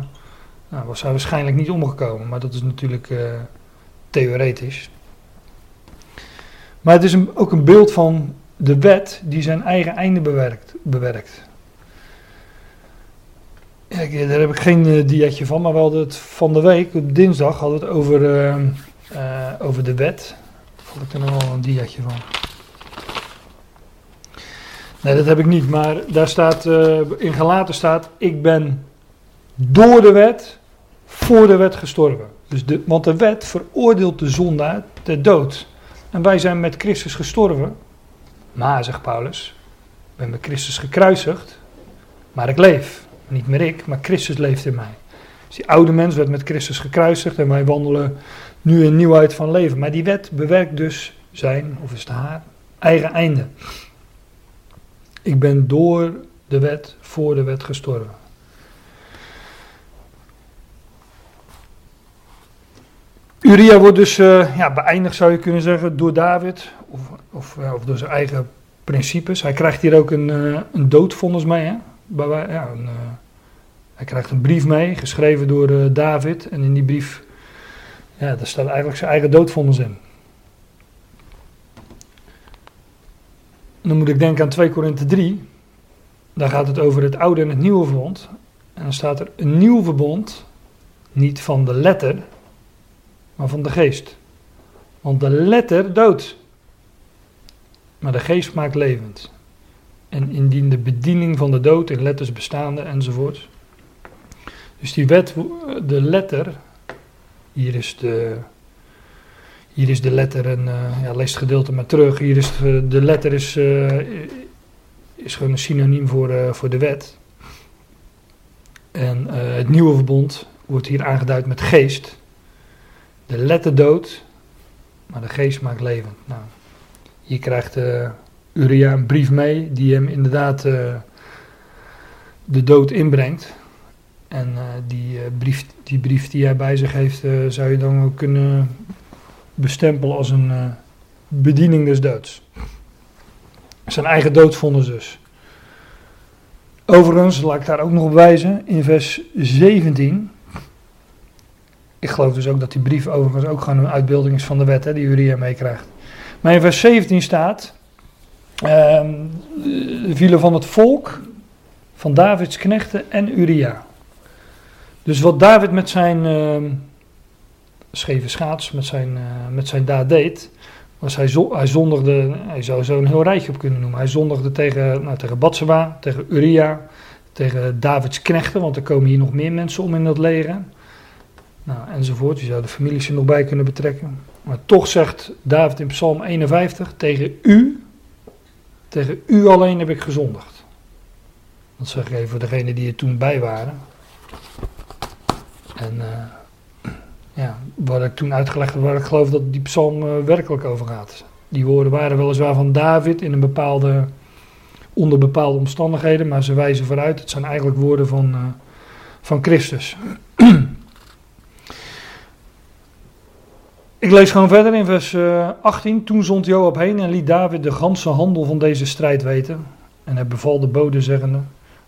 nou, was hij waarschijnlijk niet omgekomen. Maar dat is natuurlijk theoretisch. Maar het is ook een beeld van de wet die zijn eigen einde bewerkt. Bewerkt. Ja, ik- daar heb ik geen eh, dietje van, maar we hadden het van de week, op dinsdag, hadden we het over, eh, eh, over de wet. Ik er nog wel een dietje van? Nee, dat heb ik niet, maar daar staat, eh, in Galaten staat, ik ben door de wet, voor de wet gestorven. Dus de, want de wet veroordeelt de zondaar ter dood. En wij zijn met Christus gestorven. Maar, zegt Paulus, ben met Christus gekruisigd, maar ik leef. Niet meer ik, maar Christus leeft in mij. Dus die oude mens werd met Christus gekruisigd en wij wandelen nu in nieuwheid van leven. Maar die wet bewerkt dus zijn, of is het haar, eigen einde. Ik ben door de wet, voor de wet gestorven. Uria wordt dus eh, ja, beëindigd, zou je kunnen zeggen, door David. Of, of, ja, of door zijn eigen principes. Hij krijgt hier ook een, eh, een doodvonnis mee. Hè? Bij, ja, een, eh, hij krijgt een brief mee, geschreven door eh, David. En in die brief, ja, daar staat eigenlijk zijn eigen doodvonnis in. Dan moet ik denken aan 2 Korinthe 3. Daar gaat het over het oude en het nieuwe verbond. En dan staat er een nieuw verbond, niet van de letter, maar van de geest. Want de letter doodt. Maar de geest maakt levend. En indien de bediening van de dood in letters bestaande enzovoort. Dus die wet, de letter, hier is de, hier is de letter, en uh, ja, lees het gedeelte maar terug. Hier is de, de letter is, uh, is gewoon een synoniem voor, voor de wet. En het nieuwe verbond wordt hier aangeduid met geest. De letter dood, maar de geest maakt levend. Nou, hier krijgt Uria een brief mee die hem inderdaad de dood inbrengt. En uh, die, brief, die brief die hij bij zich heeft, zou je dan ook kunnen bestempelen als een bediening des doods. Zijn eigen doodvonnis dus. Overigens, laat ik daar ook nog op wijzen, in vers 17. Ik geloof dus ook dat die brief overigens ook gewoon een uitbeelding is van de wet, hè, die Uria meekrijgt. Maar in vers 17 staat, ehm, de vielen van het volk, van Davids knechten en Uria. Dus wat David met zijn uh, scheve schaats, met zijn, uh, met zijn daad deed, was hij, zo, hij zondigde, hij zou zo een heel rijtje op kunnen noemen. Hij zondigde tegen, nou, tegen Batseba, tegen Uria, tegen Davids knechten, want er komen hier nog meer mensen om in dat leger. Nou, enzovoort. Je zou de families er nog bij kunnen betrekken. Maar toch zegt David in Psalm 51, tegen u, tegen u alleen heb ik gezondigd. Dat zeg ik even voor degenen die er toen bij waren. En uh, ja, wat ik toen uitgelegd heb, waar ik geloof dat die psalm uh, werkelijk over gaat. Die woorden waren weliswaar van David in een bepaalde, onder bepaalde omstandigheden, maar ze wijzen vooruit. Het zijn eigenlijk woorden van, uh, van Christus. *clears throat* Ik lees gewoon verder in vers 18. Toen zond Joab heen en liet David de ganse handel van deze strijd weten. En hij beval de bode zeggende,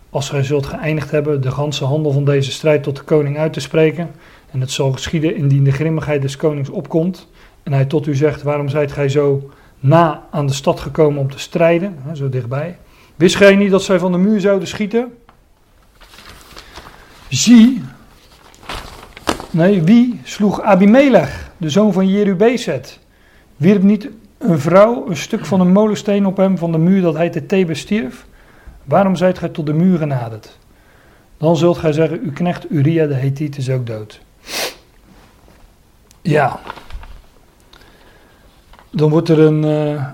als gij zult geëindigd hebben de ganse handel van deze strijd tot de koning uit te spreken, en het zal geschieden indien de grimmigheid des konings opkomt, en hij tot u zegt, waarom zijt gij zo na aan de stad gekomen om te strijden, zo dichtbij. Wist gij niet dat zij van de muur zouden schieten? Zie, nee, wie sloeg Abimelech, de zoon van Jerubezet? Wierp niet een vrouw een stuk van een molensteen op hem van de muur dat hij te Thebe stierf? Waarom zijt gij tot de muur genaderd? Dan zult gij zeggen, uw knecht Uria de Hethiet is ook dood. Ja. Dan wordt er een, uh,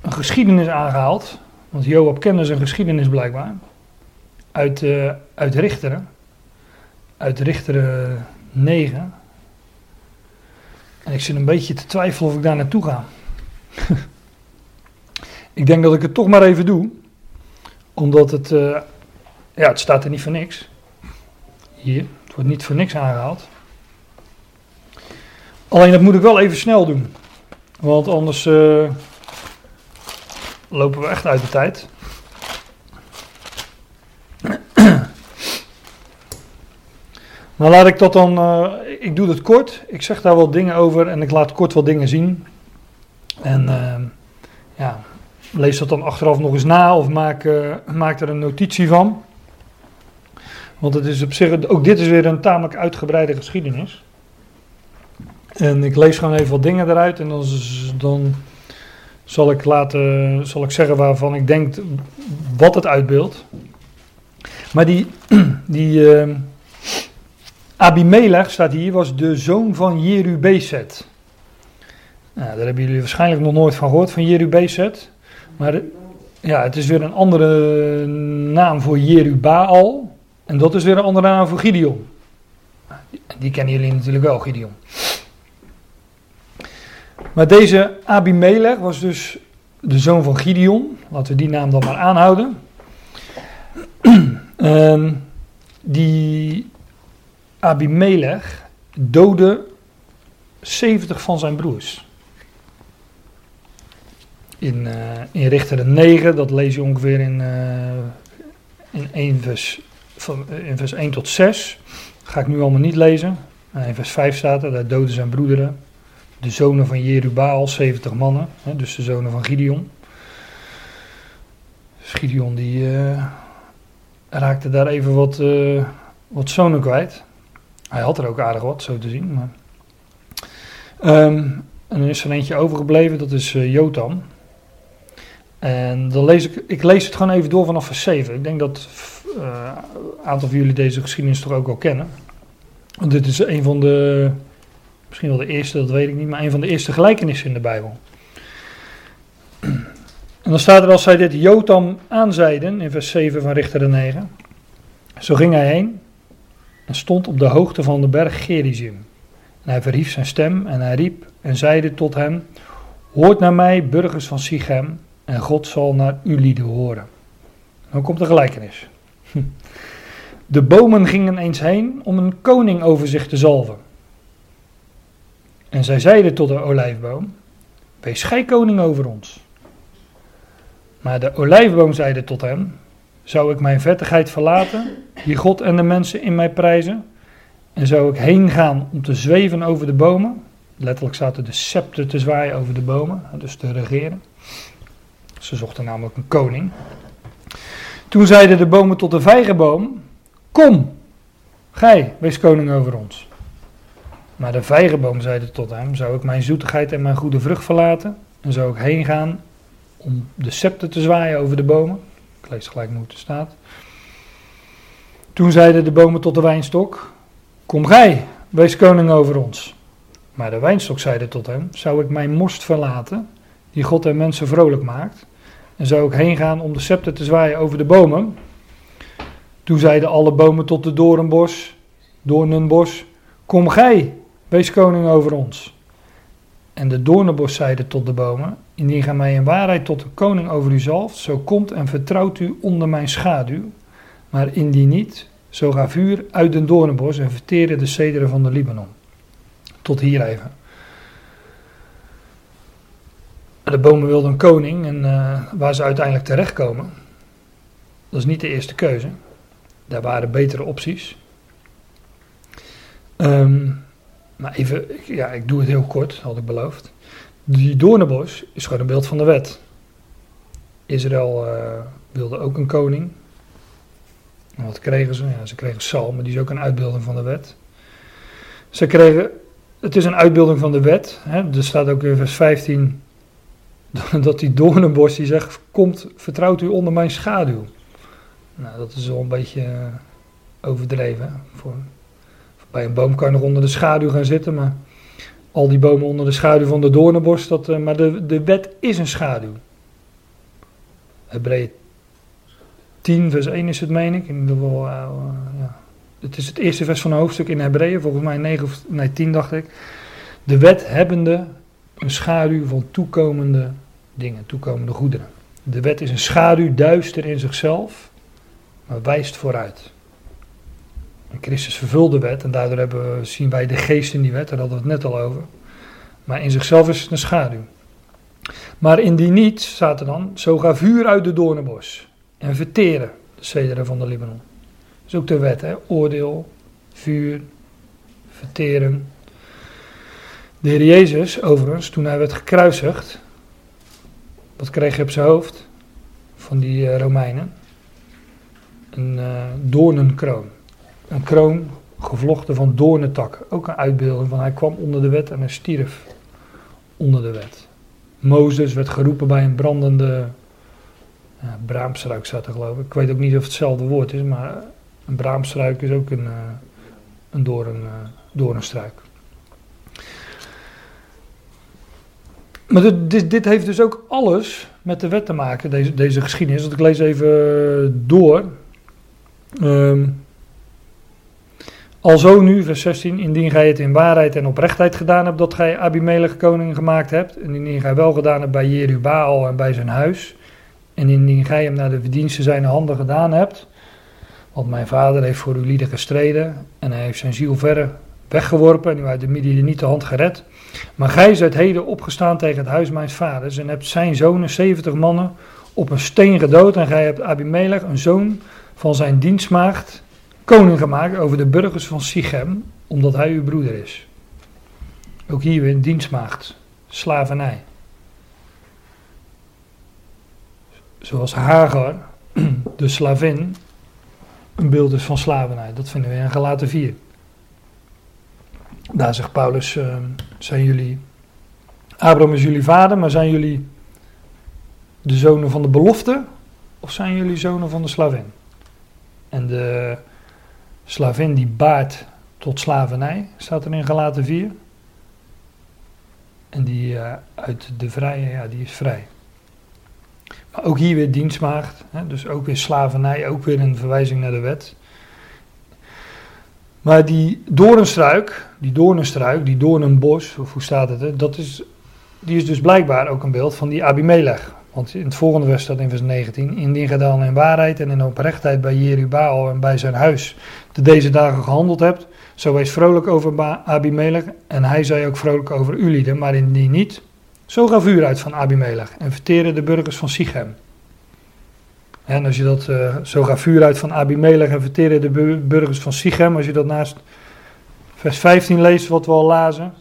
een geschiedenis aangehaald. Want Joab kende zijn geschiedenis blijkbaar. Uit, uh, uit Richteren. Uit Richteren 9. En ik zit een beetje te twijfelen of ik daar naartoe ga. *laughs* Ik denk dat ik het toch maar even doe. Omdat het, uh, ja, het staat er niet voor niks. Hier, het wordt niet voor niks aangehaald. Alleen dat moet ik wel even snel doen. Want anders uh, lopen we echt uit de tijd. Maar laat ik dat dan, uh, ik doe het kort. Ik zeg daar wat dingen over en ik laat kort wat dingen zien. En ja, lees dat dan achteraf nog eens na of maak, uh, er een notitie van. Want het is op zich, ook dit is weer een tamelijk uitgebreide geschiedenis. En ik lees gewoon even wat dingen eruit en dan, dan zal ik laten, zal ik zeggen waarvan ik denk wat het uitbeeldt. Maar die, *clears throat* die uh, Abimelech staat hier, was de zoon van Jerubezet. Nou, daar hebben jullie waarschijnlijk nog nooit van gehoord, van Jerubezet. Maar ja, het is weer een andere naam voor Jerubaal. En dat is weer een andere naam voor Gideon. Die kennen jullie natuurlijk wel, Gideon. Maar deze Abimelech was dus de zoon van Gideon. Laten we die naam dan maar aanhouden. En *clears throat* die Abimelech doodde 70 van zijn broers in, uh, in Richter 9, dat lees je ongeveer in, uh, in, 1 vers, van, in vers 1 tot 6. Dat ga ik nu allemaal niet lezen. in vers 5 staat er, daar doden zijn broederen, de zonen van Jerubaal, 70 mannen, hè, dus de zonen van Gideon. Dus Gideon die uh, raakte daar even wat, wat zonen kwijt. Hij had er ook aardig wat, zo te zien. Maar. Um, En dan is er eentje overgebleven, dat is uh, Jotam. En dan lees ik, ik lees het gewoon even door vanaf vers 7. Ik denk dat uh, een aantal van jullie deze geschiedenis toch ook wel kennen. Want dit is een van de, misschien wel de eerste, dat weet ik niet, maar een van de eerste gelijkenissen in de Bijbel. En dan staat er als zij dit Jotam aanzeiden, in vers 7 van Richter 9. Zo ging hij heen en stond op de hoogte van de berg Gerizim. En hij verhief zijn stem en hij riep en zeide tot hem, Hoort naar mij, burgers van Sichem, en God zal naar u lieden horen. Dan komt de gelijkenis. *laughs* De bomen gingen eens heen om een koning over zich te zalven. En zij zeiden tot de olijfboom, Wees gij koning over ons. Maar de olijfboom zeide tot hem, zou ik mijn vettigheid verlaten, die God en de mensen in mij prijzen, en zou ik heen gaan om te zweven over de bomen, letterlijk zaten de scepter te zwaaien over de bomen, dus te regeren. Ze zochten namelijk een koning. Toen zeiden de bomen tot de vijgenboom, kom, gij, wees koning over ons. Maar de vijgenboom zeide tot hem, zou ik mijn zoetigheid en mijn goede vrucht verlaten, en zou ik heen gaan om de scepter te zwaaien over de bomen. Lees gelijk hoe het staat. Toen zeiden de bomen tot de wijnstok: Kom gij, wees koning over ons. Maar de wijnstok zeide tot hem: Zou ik mijn most verlaten, die God en mensen vrolijk maakt, en zou ik heen gaan om de scepter te zwaaien over de bomen? Toen zeiden alle bomen tot de doornbos, doornenbos: Kom gij, wees koning over ons. En de doornenbos zeide tot de bomen: Indien gij mij in waarheid tot een koning over u zalft, zo komt en vertrouwt u onder mijn schaduw. Maar indien niet, zo ga vuur uit den doornenbos en verteren de cederen van de Libanon. Tot hier even. De bomen wilden een koning en uh, waar ze uiteindelijk terechtkomen, dat is niet de eerste keuze. Daar waren betere opties. Um, maar even, ja, ik doe het heel kort, had ik beloofd. Die doornenbos is gewoon een beeld van de wet. Israël uh, wilde ook een koning. Wat kregen ze? Ja, ze kregen Saul, maar die is ook een uitbeelding van de wet. Ze kregen, het is een uitbeelding van de wet. Hè? Er staat ook in vers 15 *laughs* dat die doornenbos die zegt, komt, vertrouwt u onder mijn schaduw. Nou, dat is wel een beetje uh, overdreven. Voor, bij een boom kan je nog onder de schaduw gaan zitten, maar al die bomen onder de schaduw van de doornenbos, dat, uh, maar de, de wet is een schaduw. Hebreeën 10 vers 1 is het, meen ik. In ieder geval, uh, ja. Het is het eerste vers van een hoofdstuk in Hebreeën, volgens mij 9 of nee, 10 dacht ik. De wet hebbende een schaduw van toekomende dingen, toekomende goederen. De wet is een schaduw, duister in zichzelf, maar wijst vooruit. Christus vervulde de wet en daardoor hebben zien wij de geest in die wet, daar hadden we het net al over. Maar in zichzelf is het een schaduw. Maar indien niet, staat er dan, zo ga vuur uit de doornenbos en verteren de cederen van de Libanon. Dat is ook de wet, hè? oordeel, vuur, verteren. De Heer Jezus, overigens, toen hij werd gekruisigd, wat kreeg hij op zijn hoofd van die uh, Romeinen? Een uh, doornenkroon een kroon gevlochten van doornetak. Ook een uitbeelding van hij kwam onder de wet en hij stierf onder de wet. Mozes werd geroepen bij een brandende ja, braamstruik, staat er geloof ik. Ik weet ook niet of het hetzelfde woord is, maar een braamstruik is ook een, uh, een doorn, uh, doornstruik. Maar dit, dit, dit, heeft dus ook alles met de wet te maken, deze, deze geschiedenis. Want ik lees even door. Um, Alzo nu, vers 16, indien gij het in waarheid en oprechtheid gedaan hebt, dat gij Abimelech koning gemaakt hebt, en indien gij wel gedaan hebt bij Jerubaal en bij zijn huis, en indien gij hem naar de verdiensten zijn handen gedaan hebt, want mijn vader heeft voor uw lieden gestreden, en hij heeft zijn ziel verre weggeworpen, en u uit de niet de hand gered. Maar gij zijt heden opgestaan tegen het huis mijns vaders, en hebt zijn zonen, zeventig mannen, op een steen gedood, en gij hebt Abimelech, een zoon van zijn dienstmaagd, koning gemaakt over de burgers van Sichem, omdat hij uw broeder is. Ook hier weer dienstmaagd, slavernij. Zoals Hagar, de slavin, een beeld is van slavernij. Dat vinden we in Galaten 4. Daar zegt Paulus, uh, zijn jullie Abraham is jullie vader, maar zijn jullie de zonen van de belofte of zijn jullie zonen van de slavin? En de slavin die baart tot slavernij, staat er in Galaten 4. En die uh, uit de vrije, ja, die is vrij. Maar ook hier weer dienstmaagd, hè, dus ook weer slavernij, ook weer een verwijzing naar de wet. Maar die doornstruik, die doornenstruik, die doornenbos, of hoe staat het, dat is, die is dus blijkbaar ook een beeld van die Abimelech. Want in het volgende vers staat in vers 19: Indien gij dan in waarheid en in oprechtheid bij Jerubaal en bij zijn huis de deze dagen gehandeld hebt, zo wees vrolijk over Abimelech en hij zei ook vrolijk over ulieden, maar indien niet, zo ga vuur uit van Abimelech en verteren de burgers van Sichem. En als je dat, uh, zo ga vuur uit van Abimelech en verteren de burgers van Sichem, als je dat naast vers 15 leest wat we al lazen,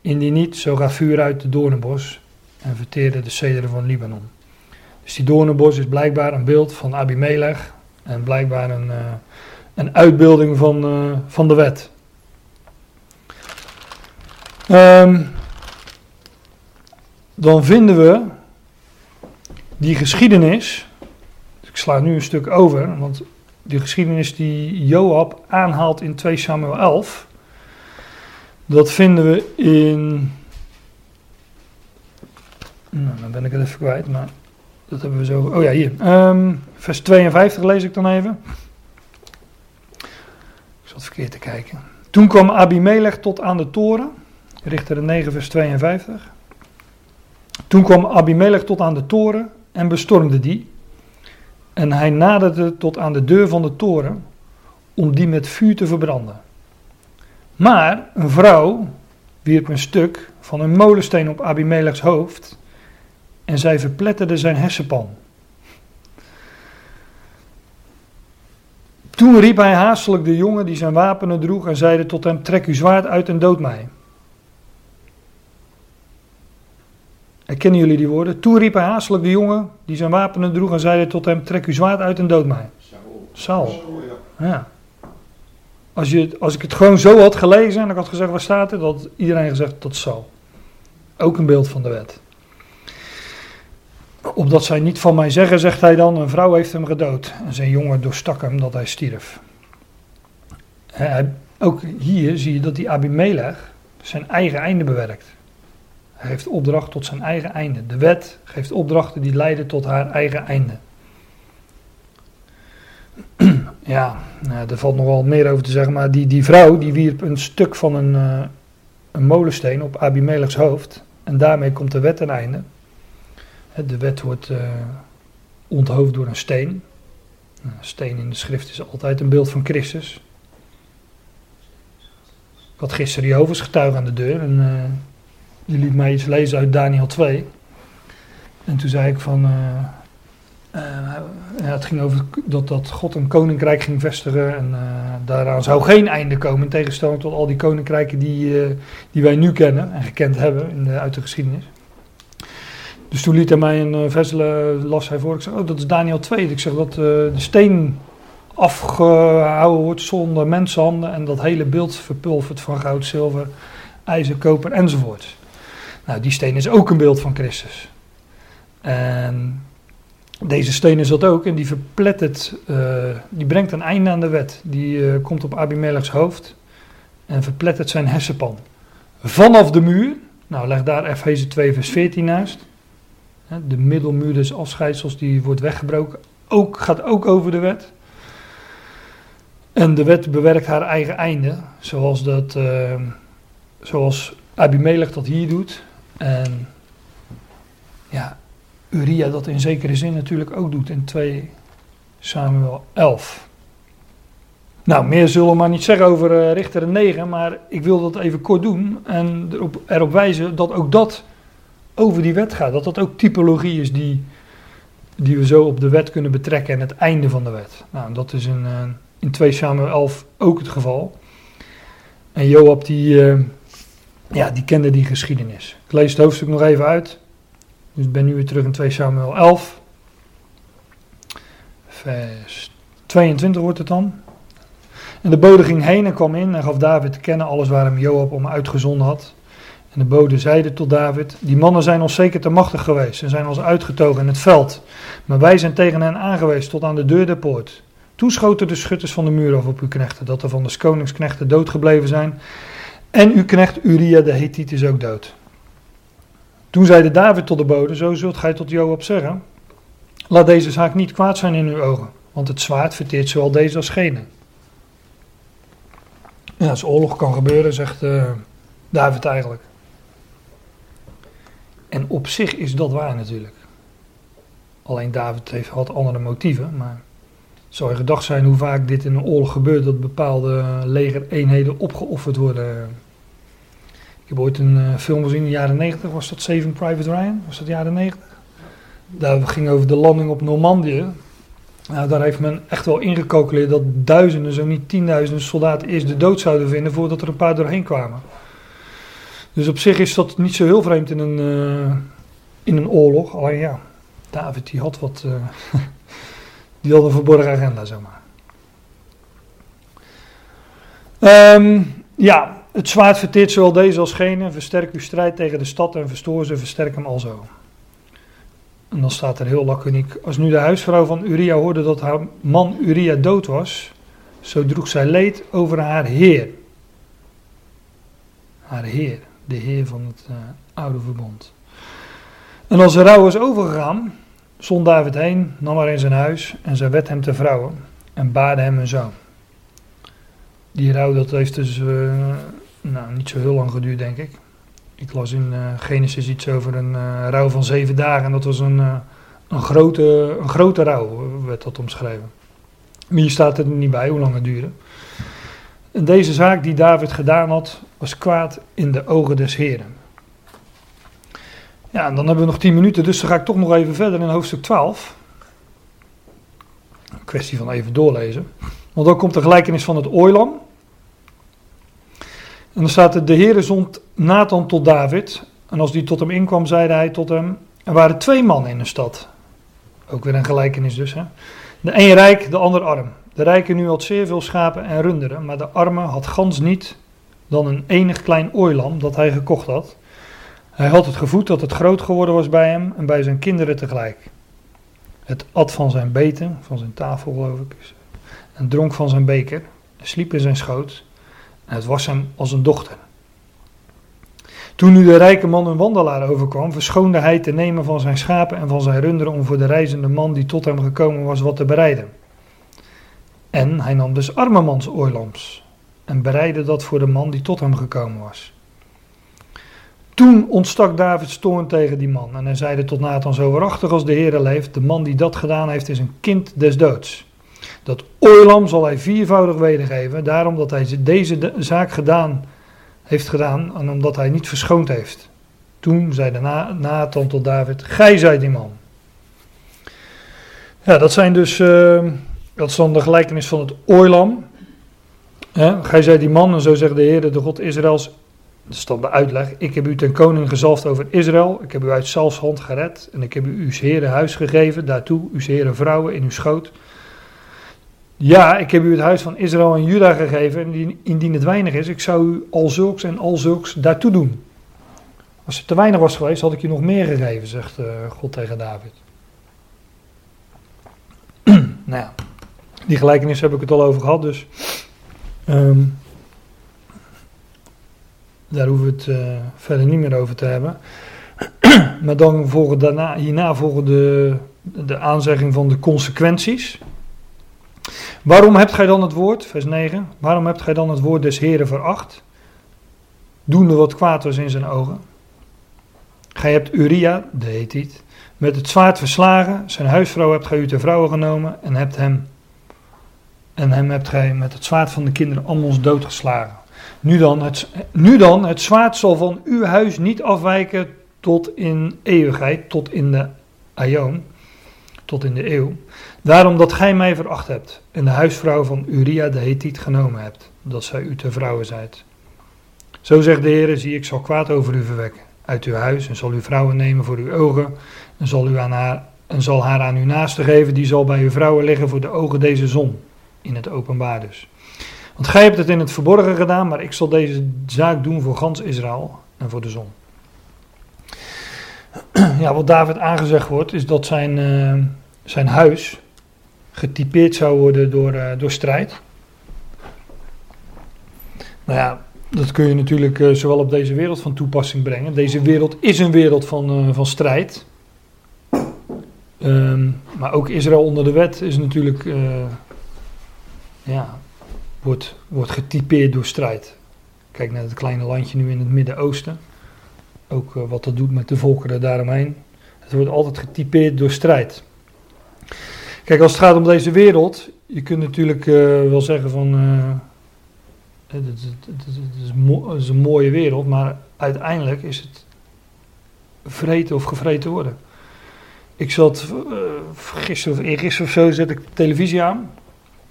indien niet, zo ga vuur uit de doornenbos en verteerde de cederen van Libanon. Dus die doornenbos is blijkbaar een beeld van Abimelech en blijkbaar een, uh, een uitbeelding van, uh, van de wet. Um, dan vinden we die geschiedenis. Ik sla nu een stuk over, want die geschiedenis die Joab aanhaalt in 2 Samuel 11. Dat vinden we in nou, dan ben ik het even kwijt, maar dat hebben we zo. Oh ja, hier. Um, vers 52 lees ik dan even. Ik zat verkeerd te kijken. Toen kwam Abimelech tot aan de toren. Richter 9, vers 52. Toen kwam Abimelech tot aan de toren en bestormde die. En hij naderde tot aan de deur van de toren om die met vuur te verbranden. Maar een vrouw wierp een stuk van een molensteen op Abimelechs hoofd en zij verpletterde zijn hersenpan. Toen riep hij haastelijk de jongen die zijn wapenen droeg en zeide tot hem: Trek uw zwaard uit en dood mij. Herkennen jullie die woorden? Toen riep hij haastelijk de jongen die zijn wapenen droeg en zeide tot hem: Trek uw zwaard uit en dood mij. Saul. Ja. Als, je, als ik het gewoon zo had gelezen en ik had gezegd waar staat het, had iedereen gezegd dat Saul. Ook een beeld van de wet. Opdat zij niet van mij zeggen, zegt hij dan, een vrouw heeft hem gedood. En zijn jongen doorstak hem dat hij stierf. ook hier zie je dat die Abimelech zijn eigen einde bewerkt. Hij heeft opdracht tot zijn eigen einde. De wet geeft opdrachten die leiden tot haar eigen einde. *clears throat* ja, nou, er valt nog wel meer over te zeggen, maar die, die vrouw die wierp een stuk van een, uh, een molensteen op Abimelechs hoofd. En daarmee komt de wet ten einde. De wet wordt uh, onthoofd door een steen. Een steen in de schrift is altijd een beeld van Christus. Ik had gisteren Jehovah's getuige aan de deur en uh, die liet mij iets lezen uit Daniel 2. En toen zei ik van, uh, ja, het ging over dat, dat God een koninkrijk ging vestigen en daaraan zou geen einde komen, in tegenstelling tot al die koninkrijken die, die wij nu kennen en gekend hebben in de, uit de geschiedenis. Dus toen liet hij mij een uh, vers las hij voor. Ik zei, oh, dat is Daniel 2. Ik zeg dat uh, de steen afgehouden wordt zonder mensenhanden en dat hele beeld verpulvert van goud, zilver, ijzer, koper enzovoort. Nou, die steen is ook een beeld van Christus. En deze steen is dat ook en die verplettert, die brengt een einde aan de wet. Die komt op Abimelechs hoofd en verplettert zijn hersenpan. Vanaf de muur, nou leg daar Efeze 2 vers 14 naast. De middelmuur des afscheidsels die wordt weggebroken, ook, gaat ook over de wet. En de wet bewerkt haar eigen einde, zoals, dat, uh, zoals Abimelech dat hier doet. En ja, Uria dat in zekere zin natuurlijk ook doet in 2 Samuel 11. Nou, meer zullen we maar niet zeggen over uh, Richter 9, maar ik wil dat even kort doen en erop, erop wijzen dat ook dat over die wet gaat. Dat dat ook typologie is die, die we zo op de wet kunnen betrekken en het einde van de wet. Nou, dat is in, uh, in 2 Samuel 11 ook het geval. En Joab die, uh, ja, die kende die geschiedenis. Ik lees het hoofdstuk nog even uit. Dus ik ben nu weer terug in 2 Samuel 11. Vers 22 wordt het dan. En de bode ging heen en kwam in en gaf David te kennen alles waar hem Joab om uitgezonden had. En de bode zeiden tot David: Die mannen zijn ons zeker te machtig geweest en zijn ons uitgetogen in het veld. Maar wij zijn tegen hen aangewezen tot aan de deur der poort. Toen schoten de schutters van de muur af op uw knechten, dat er van de koningsknechten dood gebleven zijn. En uw knecht Uria de Hethiet is ook dood. Toen zeide David tot de bode: Zo zult gij tot Joab zeggen: Laat deze zaak niet kwaad zijn in uw ogen, want het zwaard verteert zowel deze als gene. Ja, als oorlog kan gebeuren, zegt uh, David eigenlijk. En op zich is dat waar natuurlijk. Alleen David heeft, had andere motieven, maar het zou je gedacht zijn hoe vaak dit in een oorlog gebeurt, dat bepaalde legereenheden opgeofferd worden. Ik heb ooit een uh, film gezien in de jaren 90, was dat Saving Private Ryan? Was dat jaren 90? Daar ging over de landing op Normandië. Nou, daar heeft men echt wel ingecalculeerd dat duizenden, zo niet tienduizenden soldaten eerst de dood zouden vinden voordat er een paar doorheen kwamen. Dus op zich is dat niet zo heel vreemd in een, uh, in een oorlog. Alleen ja, David die had wat. Uh, *laughs* die had een verborgen agenda, zeg maar. Um, ja, het zwaard verteert zowel deze als gene. Versterk uw strijd tegen de stad en verstoor ze, versterk hem alzo. En dan staat er heel laconiek. Als nu de huisvrouw van Uria hoorde dat haar man Uria dood was, zo droeg zij leed over haar heer. Haar heer, de heer van het uh, oude verbond. En als de rouw was overgegaan, zond David heen, nam haar in zijn huis en zij werd hem te vrouwen en baarde hem een zoon. Die rouw dat heeft dus uh, nou, niet zo heel lang geduurd, denk ik. Ik las in uh, Genesis iets over een rouw van zeven dagen. En dat was een, een, grote, een grote rouw, werd dat omschreven. Maar hier staat er niet bij hoe lang het duurde. En deze zaak die David gedaan had, was kwaad in de ogen des Heren. Ja, en dan hebben we nog tien minuten, dus dan ga ik toch nog even verder in hoofdstuk 12. Een kwestie van even doorlezen. Want dan komt de gelijkenis van het ooilam. En dan staat er, de Heere zond Nathan tot David. En als die tot hem inkwam, zeide hij tot hem, er waren twee mannen in de stad. Ook weer een gelijkenis dus. Hè? De een rijk, de ander arm. De rijke nu had zeer veel schapen en runderen, maar de arme had gans niet dan een enig klein ooilam dat hij gekocht had. Hij had het gevoed dat het groot geworden was bij hem en bij zijn kinderen tegelijk. Het at van zijn beten, van zijn tafel geloof ik, en dronk van zijn beker, sliep in zijn schoot, en het was hem als een dochter. Toen nu de rijke man een wandelaar overkwam, verschoonde hij te nemen van zijn schapen en van zijn runderen om voor de reizende man die tot hem gekomen was wat te bereiden. En hij nam dus armemans oorlams en bereidde dat voor de man die tot hem gekomen was. Toen ontstak David toorn tegen die man en hij zeide tot Nathan, zo waarachtig als de Heer leeft, de man die dat gedaan heeft is een kind des doods. Dat oorlam zal hij viervoudig wedergeven, daarom dat hij deze zaak gedaan heeft gedaan en omdat hij niet verschoond heeft. Toen zei de Nathan tot David, gij zijt die man. Ja, dat zijn dus, uh, dat is dan de gelijkenis van het oorlam. Gij zijt die man en zo zegt de Heer, de God Israëls, dat is dan de uitleg. Ik heb u ten koning gezalfd over Israël. Ik heb u uit Sauls hand gered. En ik heb u uw heren huis gegeven. Daartoe uw heren vrouwen in uw schoot. Ja, ik heb u het huis van Israël en Juda gegeven. En indien het weinig is, ik zou u al zulks en al zulks daartoe doen. Als het te weinig was geweest, had ik je nog meer gegeven, zegt uh, God tegen David. *clears throat* nou ja, die gelijkenis heb ik het al over gehad, dus. Um, daar hoeven we het uh, verder niet meer over te hebben. *clears throat* maar dan volgen daarna, hierna volgen de, de aanzegging van de consequenties. Waarom hebt gij dan het woord, vers 9, waarom hebt gij dan het woord des Heren veracht? Doende wat kwaad was in zijn ogen. Gij hebt Uria, de Hethiet, met het zwaard verslagen, zijn huisvrouw hebt gij u ter vrouwen genomen en hebt hem, en hem hebt gij met het zwaard van de kinderen Ammons doodgeslagen. Nu dan, het, nu dan, het zwaard zal van uw huis niet afwijken tot in eeuwigheid, tot in de aion, tot in de eeuw. Daarom dat gij mij veracht hebt en de huisvrouw van Uria de Hethiet genomen hebt, dat zij u te vrouwen zijt. Zo zegt de Heer, zie ik zal kwaad over u verwekken uit uw huis en zal uw vrouwen nemen voor uw ogen en zal, u aan haar, en zal haar aan uw naaste geven, die zal bij uw vrouwen liggen voor de ogen deze zon, in het openbaar dus. Want gij hebt het in het verborgen gedaan, maar ik zal deze zaak doen voor gans Israël. en voor de zon. *clears throat* Ja, wat David aangezegd wordt, is dat zijn, eh, zijn huis getypeerd zou worden door, eh, door strijd. Nou ja, dat kun je natuurlijk eh, zowel op deze wereld van toepassing brengen. Deze wereld is een wereld van, van strijd. Ehm, maar ook Israël onder de wet is natuurlijk, ja, wordt, wordt getypeerd door strijd. Kijk naar het kleine landje nu in het Midden-Oosten. Ook eh, wat dat doet met de volkeren daaromheen. Het wordt altijd getypeerd door strijd. Kijk, als het gaat om deze wereld, je kunt natuurlijk eh, wel zeggen van, eh, het, is is een mooie wereld, maar uiteindelijk is het vreten of gevreten worden. Ik zat gisteren of eergisteren of zo, zet ik televisie aan.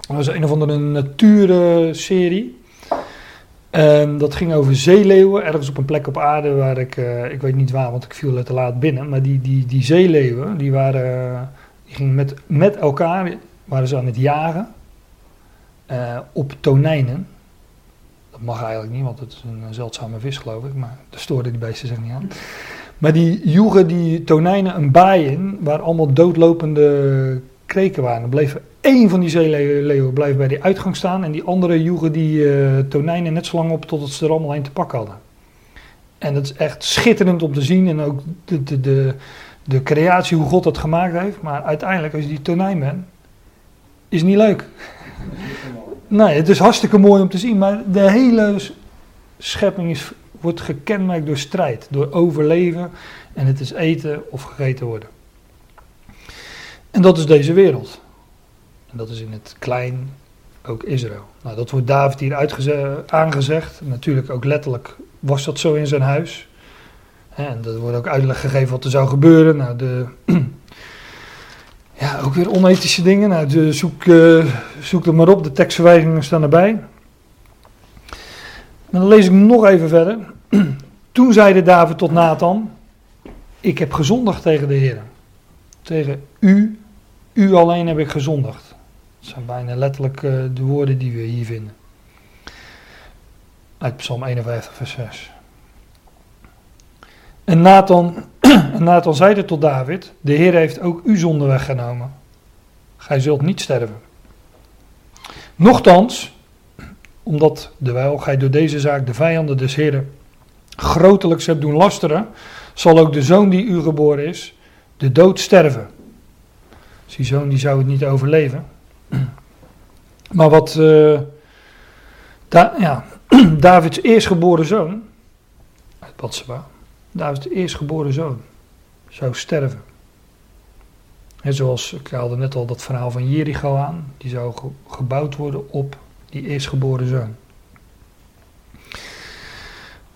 Dat was een of andere natuurserie. En dat ging over zeeleeuwen, ergens op een plek op aarde waar ik, eh, ik weet niet waar, want ik viel er te laat binnen. Maar die, die, die zeeleeuwen, die waren, die gingen met, met elkaar, waren ze aan het jagen eh, op tonijnen. Dat mag eigenlijk niet, want het is een zeldzame vis geloof ik, maar daar stoorden die beesten zich niet aan. Maar die joegen die tonijnen een baai in, waar allemaal doodlopende kreken waren. Er bleef één van die zeeleeuwen bleef bij die uitgang staan en die andere joegen die eh, tonijnen net zo lang op totdat ze er allemaal een te pakken hadden. En dat is echt schitterend om te zien en ook de, de, de, de creatie, hoe God dat gemaakt heeft. Maar uiteindelijk, als je die tonijn bent, is niet leuk. Nee, het is hartstikke mooi om te zien, maar de hele schepping is, wordt gekenmerkt door strijd, door overleven en het is eten of gegeten worden. En dat is deze wereld. En dat is in het klein ook Israël. Nou, dat wordt David hier aangezegd. Natuurlijk ook letterlijk was dat zo in zijn huis. En er wordt ook uitleg gegeven wat er zou gebeuren. Nou, de, *clears throat* ja, ook weer onethische dingen. Nou, zoek, eh, zoek er maar op, de tekstverwijzingen staan erbij. Maar dan lees ik nog even verder. *clears throat* Toen zeide David tot Nathan: Ik heb gezondigd tegen de Heer. Tegen u, u alleen heb ik gezondigd. Dat zijn bijna letterlijk eh, de woorden die we hier vinden. Uit Psalm 51, vers 6. En Nathan, *clears throat* en Nathan zeide tot David: De Heer heeft ook uw zonde weggenomen. Gij zult niet sterven. Nochtans, *clears throat* omdat dewijl gij door deze zaak de vijanden des Heren grotelijks hebt doen lasteren, zal ook de zoon die u geboren is, de dood sterven. Dus die zoon die zou het niet overleven. *clears throat* Maar wat eh, Da- ja, *clears throat* Davids eerstgeboren zoon, uit Batseba, Davids eerstgeboren zoon, zou sterven. En zoals ik haalde net al dat verhaal van Jericho aan, die zou ge- gebouwd worden op die eerstgeboren zoon.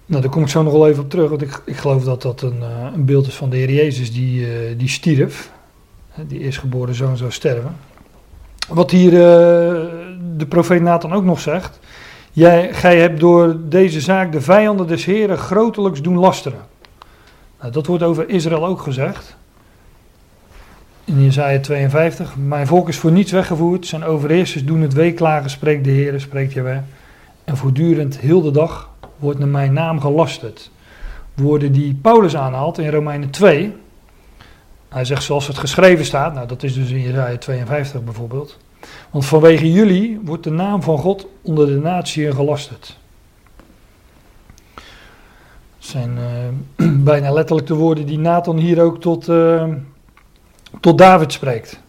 Nou, daar kom ik zo nog wel even op terug, want ik, ik geloof dat dat een, eh, een beeld is van de Heer Jezus die, eh, die stierf. Die eerstgeboren zoon zou sterven. Wat hier eh, de profeet Nathan ook nog zegt. Jij, gij hebt door deze zaak de vijanden des Heren grotelijks doen lasteren. Nou, dat wordt over Israël ook gezegd. In Jesaja 52. Mijn volk is voor niets weggevoerd. Zijn overheersers doen het weeklagen, spreekt de Heer, spreekt Jaweh. En voortdurend, heel de dag, wordt naar mijn naam gelasterd. Woorden die Paulus aanhaalt in Romeinen 2. Hij zegt zoals het geschreven staat. Nou, dat is dus in Jesaja 52 bijvoorbeeld. Want vanwege jullie wordt de naam van God onder de natieën gelasterd. Dat zijn eh, *clears throat* bijna letterlijk de woorden die Nathan hier ook tot, eh, tot David spreekt.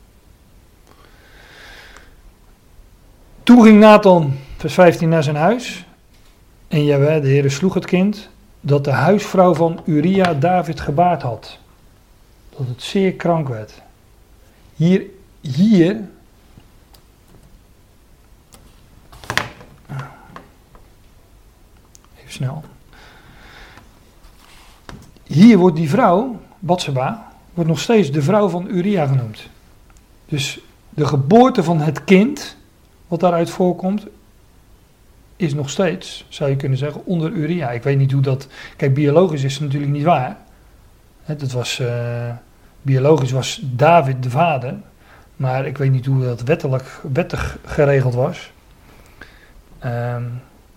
Toen ging Nathan, vers 15, naar zijn huis. En Jawel, de Heer sloeg het kind, dat de huisvrouw van Uria David gebaard had. Dat het zeer krank werd. Hier, hier Even snel. Hier wordt die vrouw, Batseba, wordt nog steeds de vrouw van Uria genoemd. Dus de geboorte van het kind, wat daaruit voorkomt, is nog steeds, zou je kunnen zeggen, onder Uria. Ik weet niet hoe dat. Kijk, biologisch is het natuurlijk niet waar. Dat was, eh, biologisch was David de vader. Maar ik weet niet hoe dat wettelijk, wettig geregeld was. Ehm,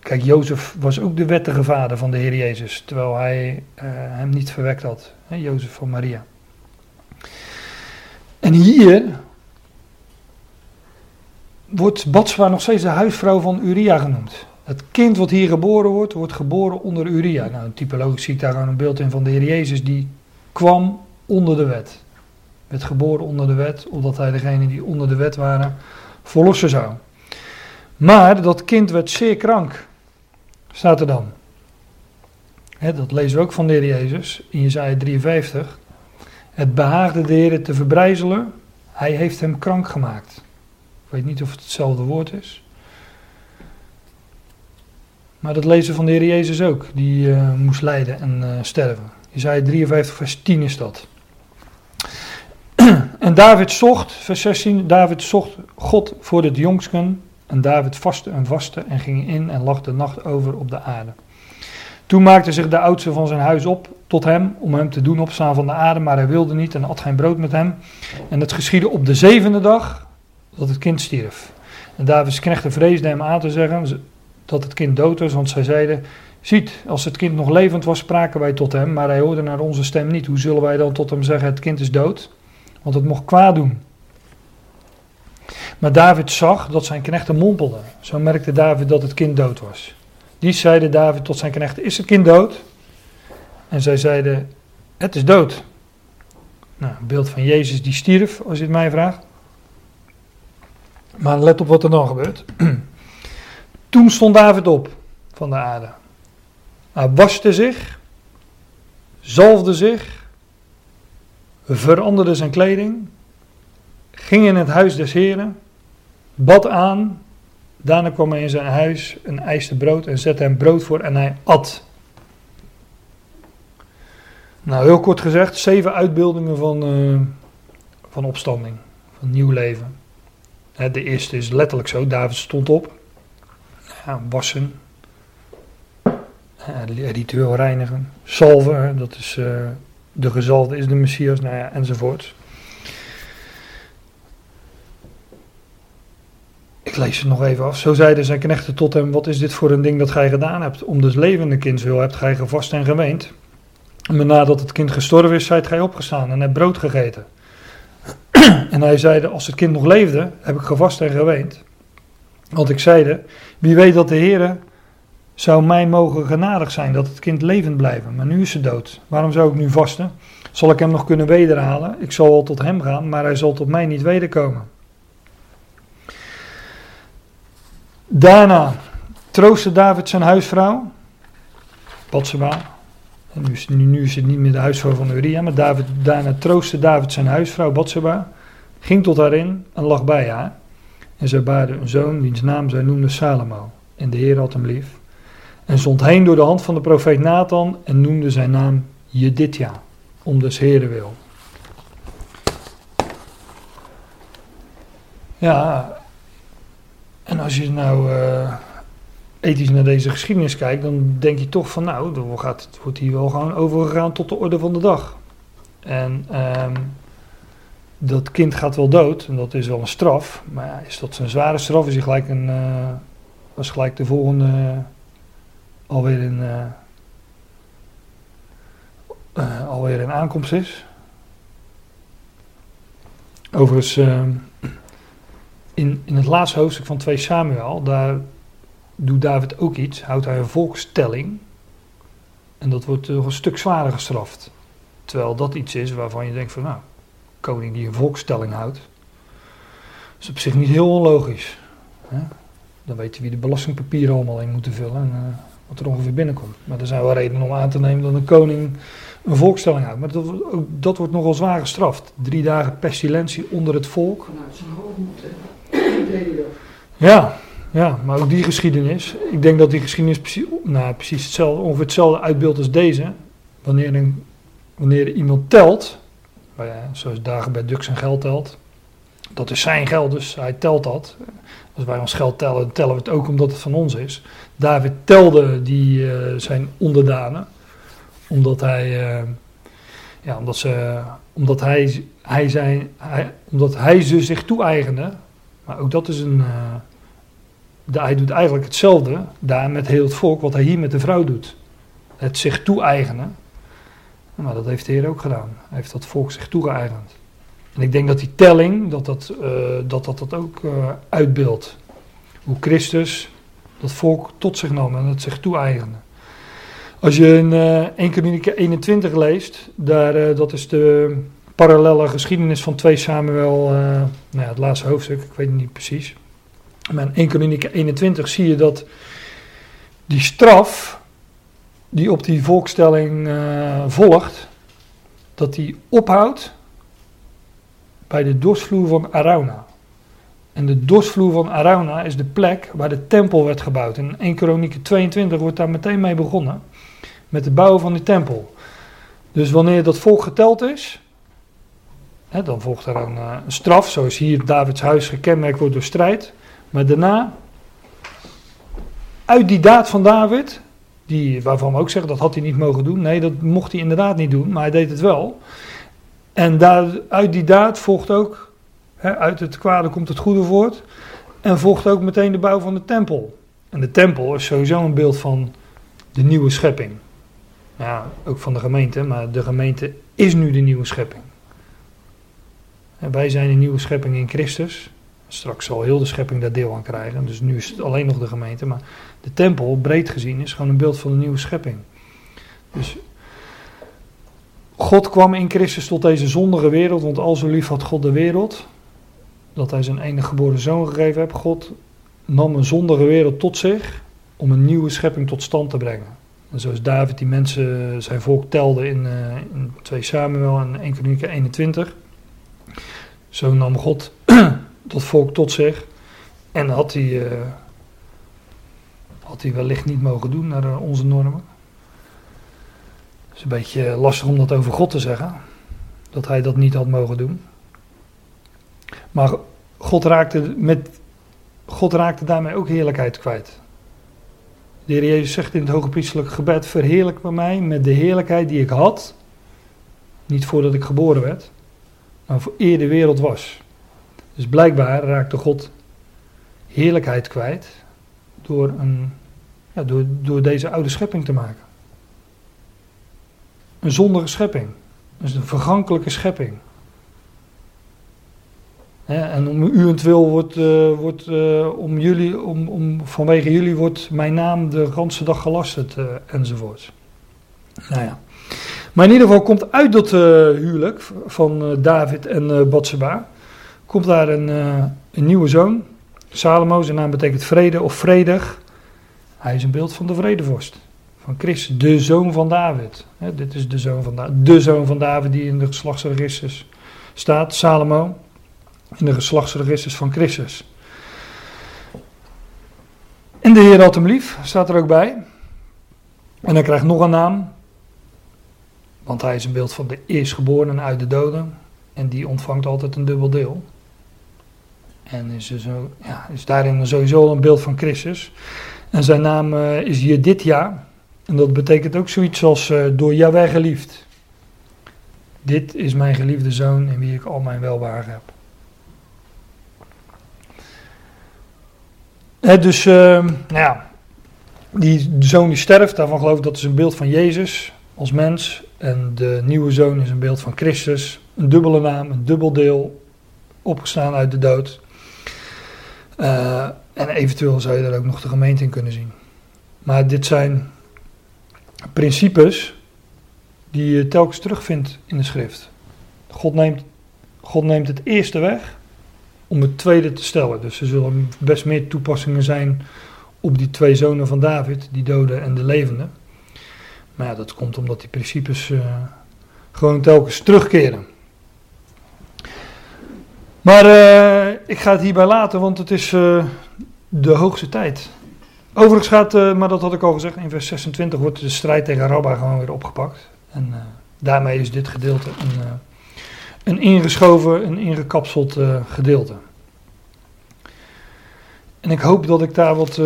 Kijk, Jozef was ook de wettige vader van de Heer Jezus, terwijl hij eh, hem niet verwekt had. Hè, Jozef van Maria. En hier wordt Batswa nog steeds de huisvrouw van Uria genoemd. Het kind wat hier geboren wordt, wordt geboren onder Uria. Nou, typologisch zie ik daar gewoon een beeld in van de Heer Jezus, die kwam onder de wet. Werd geboren onder de wet, omdat hij degene die onder de wet waren verlossen zou. Maar dat kind werd zeer krank, staat er dan. dat lezen we ook van de Heer Jezus in Jezaja 53. Het behaagde de Heer te verbrijzelen, hij heeft hem krank gemaakt. Ik weet niet of het hetzelfde woord is. Maar dat lezen van de Heer Jezus ook, die uh, moest lijden en uh, sterven. Jezaja 53 vers 10 is dat. *clears throat* en David zocht, vers 16, David zocht God voor het jongsken. En David vastte en vastte en ging in en lag de nacht over op de aarde. Toen maakte zich de oudste van zijn huis op tot hem om hem te doen opstaan van de aarde, maar hij wilde niet en at geen brood met hem. En het geschiedde op de zevende dag dat het kind stierf. En Davids knechten vreesden hem aan te zeggen dat het kind dood was, want zij zeiden, ziet, als het kind nog levend was, spraken wij tot hem, maar hij hoorde naar onze stem niet. Hoe zullen wij dan tot hem zeggen, het kind is dood? Want het mocht kwaad doen. Maar David zag dat zijn knechten mompelden. Zo merkte David dat het kind dood was. Die zeiden David tot zijn knechten, is het kind dood? En zij zeiden, het is dood. Nou, een beeld van Jezus die stierf, als je het mij vraagt. Maar let op wat er dan gebeurt. *clears throat* Toen stond David op van de aarde. Hij waste zich, zalfde zich, veranderde zijn kleding, ging in het huis des Heren, bad aan. Daarna kwam hij in zijn huis een eiste brood en zette hem brood voor en hij at. Nou, heel kort gezegd, zeven uitbeeldingen van, uh, van opstanding, van nieuw leven. De eerste is letterlijk zo, David stond op, ja, wassen, ritueel reinigen, salven, dat is uh, de gezalde is de Messias, nou ja, enzovoort. Ik lees het nog even af. Zo zeiden zijn knechten tot hem: Wat is dit voor een ding dat gij gedaan hebt? Om des levende kinds wil hebt gij gevast en geweend. Maar nadat het kind gestorven is, zijt gij opgestaan en hebt brood gegeten. *clears throat* en hij zeide: Als het kind nog leefde, heb ik gevast en geweend. Want ik zeide: Wie weet dat de Heer zou mij mogen genadig zijn dat het kind levend blijven. Maar nu is ze dood. Waarom zou ik nu vasten? Zal ik hem nog kunnen wederhalen? Ik zal wel tot hem gaan, maar hij zal tot mij niet wederkomen. Daarna troostte David zijn huisvrouw, Batseba. Nu is, nu, is het niet meer de huisvrouw van Uria, maar David, daarna troostte David zijn huisvrouw Batseba, ging tot haar in en lag bij haar. En zij baarde een zoon, wiens naam zij noemde Salomo. En de Heer had hem lief. En zond heen door de hand van de profeet Nathan en noemde zijn naam Jeditja, om des Heren wil. Ja, en als je nou uh, ethisch naar deze geschiedenis kijkt, dan denk je toch van nou, dan gaat, wordt hier wel gewoon overgegaan tot de orde van de dag. En um, dat kind gaat wel dood, en dat is wel een straf. Maar is dat een zware straf? Is hij gelijk een, uh, was gelijk de volgende alweer een, alweer een aankomst is? Overigens ehm, in, in het laatste hoofdstuk van 2 Samuel, daar doet David ook iets, houdt hij een volkstelling. En dat wordt nog een stuk zwaarder gestraft. Terwijl dat iets is waarvan je denkt van nou, koning die een volkstelling houdt, is op zich niet heel onlogisch. Hè? Dan weet je wie de belastingpapieren allemaal in moeten vullen en uh, wat er ongeveer binnenkomt. Maar er zijn wel redenen om aan te nemen dat een koning een volkstelling houdt. Maar dat, ook, dat wordt nogal zwaar gestraft. Drie dagen pestilentie onder het volk. Hoofd ja, ja, maar ook die geschiedenis. Ik denk dat die geschiedenis precies, nou, precies hetzelfde, ongeveer hetzelfde uitbeeldt als deze. Wanneer, een, wanneer iemand telt, zoals dagen bij Dux zijn geld telt, dat is zijn geld, dus hij telt dat. Als wij ons geld tellen, tellen we het ook omdat het van ons is. David telde die, uh, zijn onderdanen, omdat hij, uh, ja, omdat ze, omdat hij, hij zijn, hij, omdat hij ze zich toe-eigende. Maar ook dat is een, de- hij doet eigenlijk hetzelfde daar met heel het volk wat hij hier met de vrouw doet. Het zich toe-eigenen. Maar dat heeft de Heer ook gedaan. Hij heeft dat volk zich toegeëigend. En ik denk dat die telling, dat dat, eh, dat, dat, dat ook eh, uitbeeldt. Hoe Christus dat volk tot zich nam en het zich toe-eigende. Als je in eh 1 Kronieken 21 leest, daar, eh, dat is de parallele geschiedenis van 2 Samuel, nou ja, het laatste hoofdstuk, ik weet het niet precies. Maar in 1 Kronieken 21 zie je dat die straf die op die volkstelling volgt, dat die ophoudt bij de dorsvloer van Arauna. En de dorsvloer van Arauna is de plek waar de tempel werd gebouwd. In 1 Kronieken 22 wordt daar meteen mee begonnen. Met het bouwen van die tempel. Dus wanneer dat volk geteld is, hè, dan volgt er een, eh, een straf, zoals hier Davids huis gekenmerkt wordt door strijd. Maar daarna, uit die daad van David, die, waarvan we ook zeggen dat had hij niet mogen doen. Nee, dat mocht hij inderdaad niet doen, maar hij deed het wel. En daar, uit die daad volgt ook, hè, uit het kwade komt het goede voort. En volgt ook meteen de bouw van de tempel. En de tempel is sowieso een beeld van de nieuwe schepping. Ja, ook van de gemeente, maar de gemeente is nu de nieuwe schepping. En wij zijn een nieuwe schepping in Christus. Straks zal heel de schepping daar deel aan krijgen. Dus nu is het alleen nog de gemeente. Maar de tempel, breed gezien, is gewoon een beeld van de nieuwe schepping. Dus God kwam in Christus tot deze zondige wereld. Want al zo lief had God de wereld. Dat hij zijn enige geboren zoon gegeven heeft. God nam een zondige wereld tot zich. Om een nieuwe schepping tot stand te brengen. En zoals David die mensen, zijn volk telde in, eh, in 2 Samuel en 1 Kronieken 21. Zo nam God *clears throat* dat volk tot zich. En had hij, eh, had hij wellicht niet mogen doen naar eh, onze normen. Het is een beetje lastig om dat over God te zeggen. Dat hij dat niet had mogen doen. Maar God raakte, met, God raakte daarmee ook heerlijkheid kwijt. De Heer Jezus zegt in het hoge priestelijke gebed: Verheerlijk bij mij met de heerlijkheid die ik had. Niet voordat ik geboren werd, maar voor eer de wereld was. Dus blijkbaar raakte God heerlijkheid kwijt door, een, ja, door, door deze oude schepping te maken. Een zondige schepping. Dus een vergankelijke schepping. En om uwentwil wordt, eh, wordt eh, om jullie, om, om, vanwege jullie wordt mijn naam de ganse dag gelasterd uh, enzovoort. Nou ja. Maar in ieder geval komt uit dat eh, huwelijk van eh, David en Batseba, komt daar een, eh, een nieuwe zoon. Salomo, zijn naam betekent vrede of vredig. Hij is een beeld van de vredevorst. Van Christus, de zoon van David. Dit is de zoon van, de zoon van David die in de geslachtsregisters staat. Salomo in de geslachtsregisters van Christus. En de Heer had hem lief, staat er ook bij. En hij krijgt nog een naam. Want hij is een beeld van de eerstgeborene uit de doden. En die ontvangt altijd een dubbel deel. En is, ja, is daarin sowieso een beeld van Christus. En zijn naam uh, is Jedidja. En dat betekent ook zoiets als uh, door Jaweh geliefd. Dit is mijn geliefde zoon in wie ik al mijn welwagen heb. He, dus, uh, nou ja, die zoon die sterft, daarvan geloof ik dat is een beeld van Jezus als mens. En de nieuwe zoon is een beeld van Christus. Een dubbele naam, een dubbel deel, opgestaan uit de dood. Uh, en eventueel zou je daar ook nog de gemeente in kunnen zien. Maar dit zijn principes die je telkens terugvindt in de schrift. God neemt, God neemt het eerste weg om het tweede te stellen. Dus er zullen best meer toepassingen zijn op die twee zonen van David, die dode en de levende. Maar ja, dat komt omdat die principes uh, gewoon telkens terugkeren. Maar uh, ik ga het hierbij laten, want het is uh, de hoogste tijd. Overigens gaat, maar dat had ik al gezegd, in vers 26 wordt de strijd tegen Rabba gewoon weer opgepakt. En daarmee is dit gedeelte een, een ingeschoven, een ingekapseld gedeelte. En ik hoop dat ik daar wat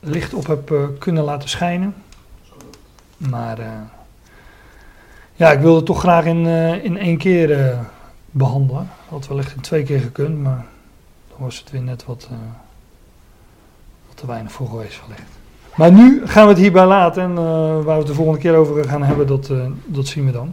licht op heb kunnen laten schijnen. Maar ja, ik wilde het toch graag in, in één keer behandelen. Had wellicht in twee keer gekund, maar dan was het weer net wat te weinig voor geweest wellicht. Maar nu gaan we het hierbij laten en eh, waar we het de volgende keer over gaan hebben, dat, eh, dat zien we dan.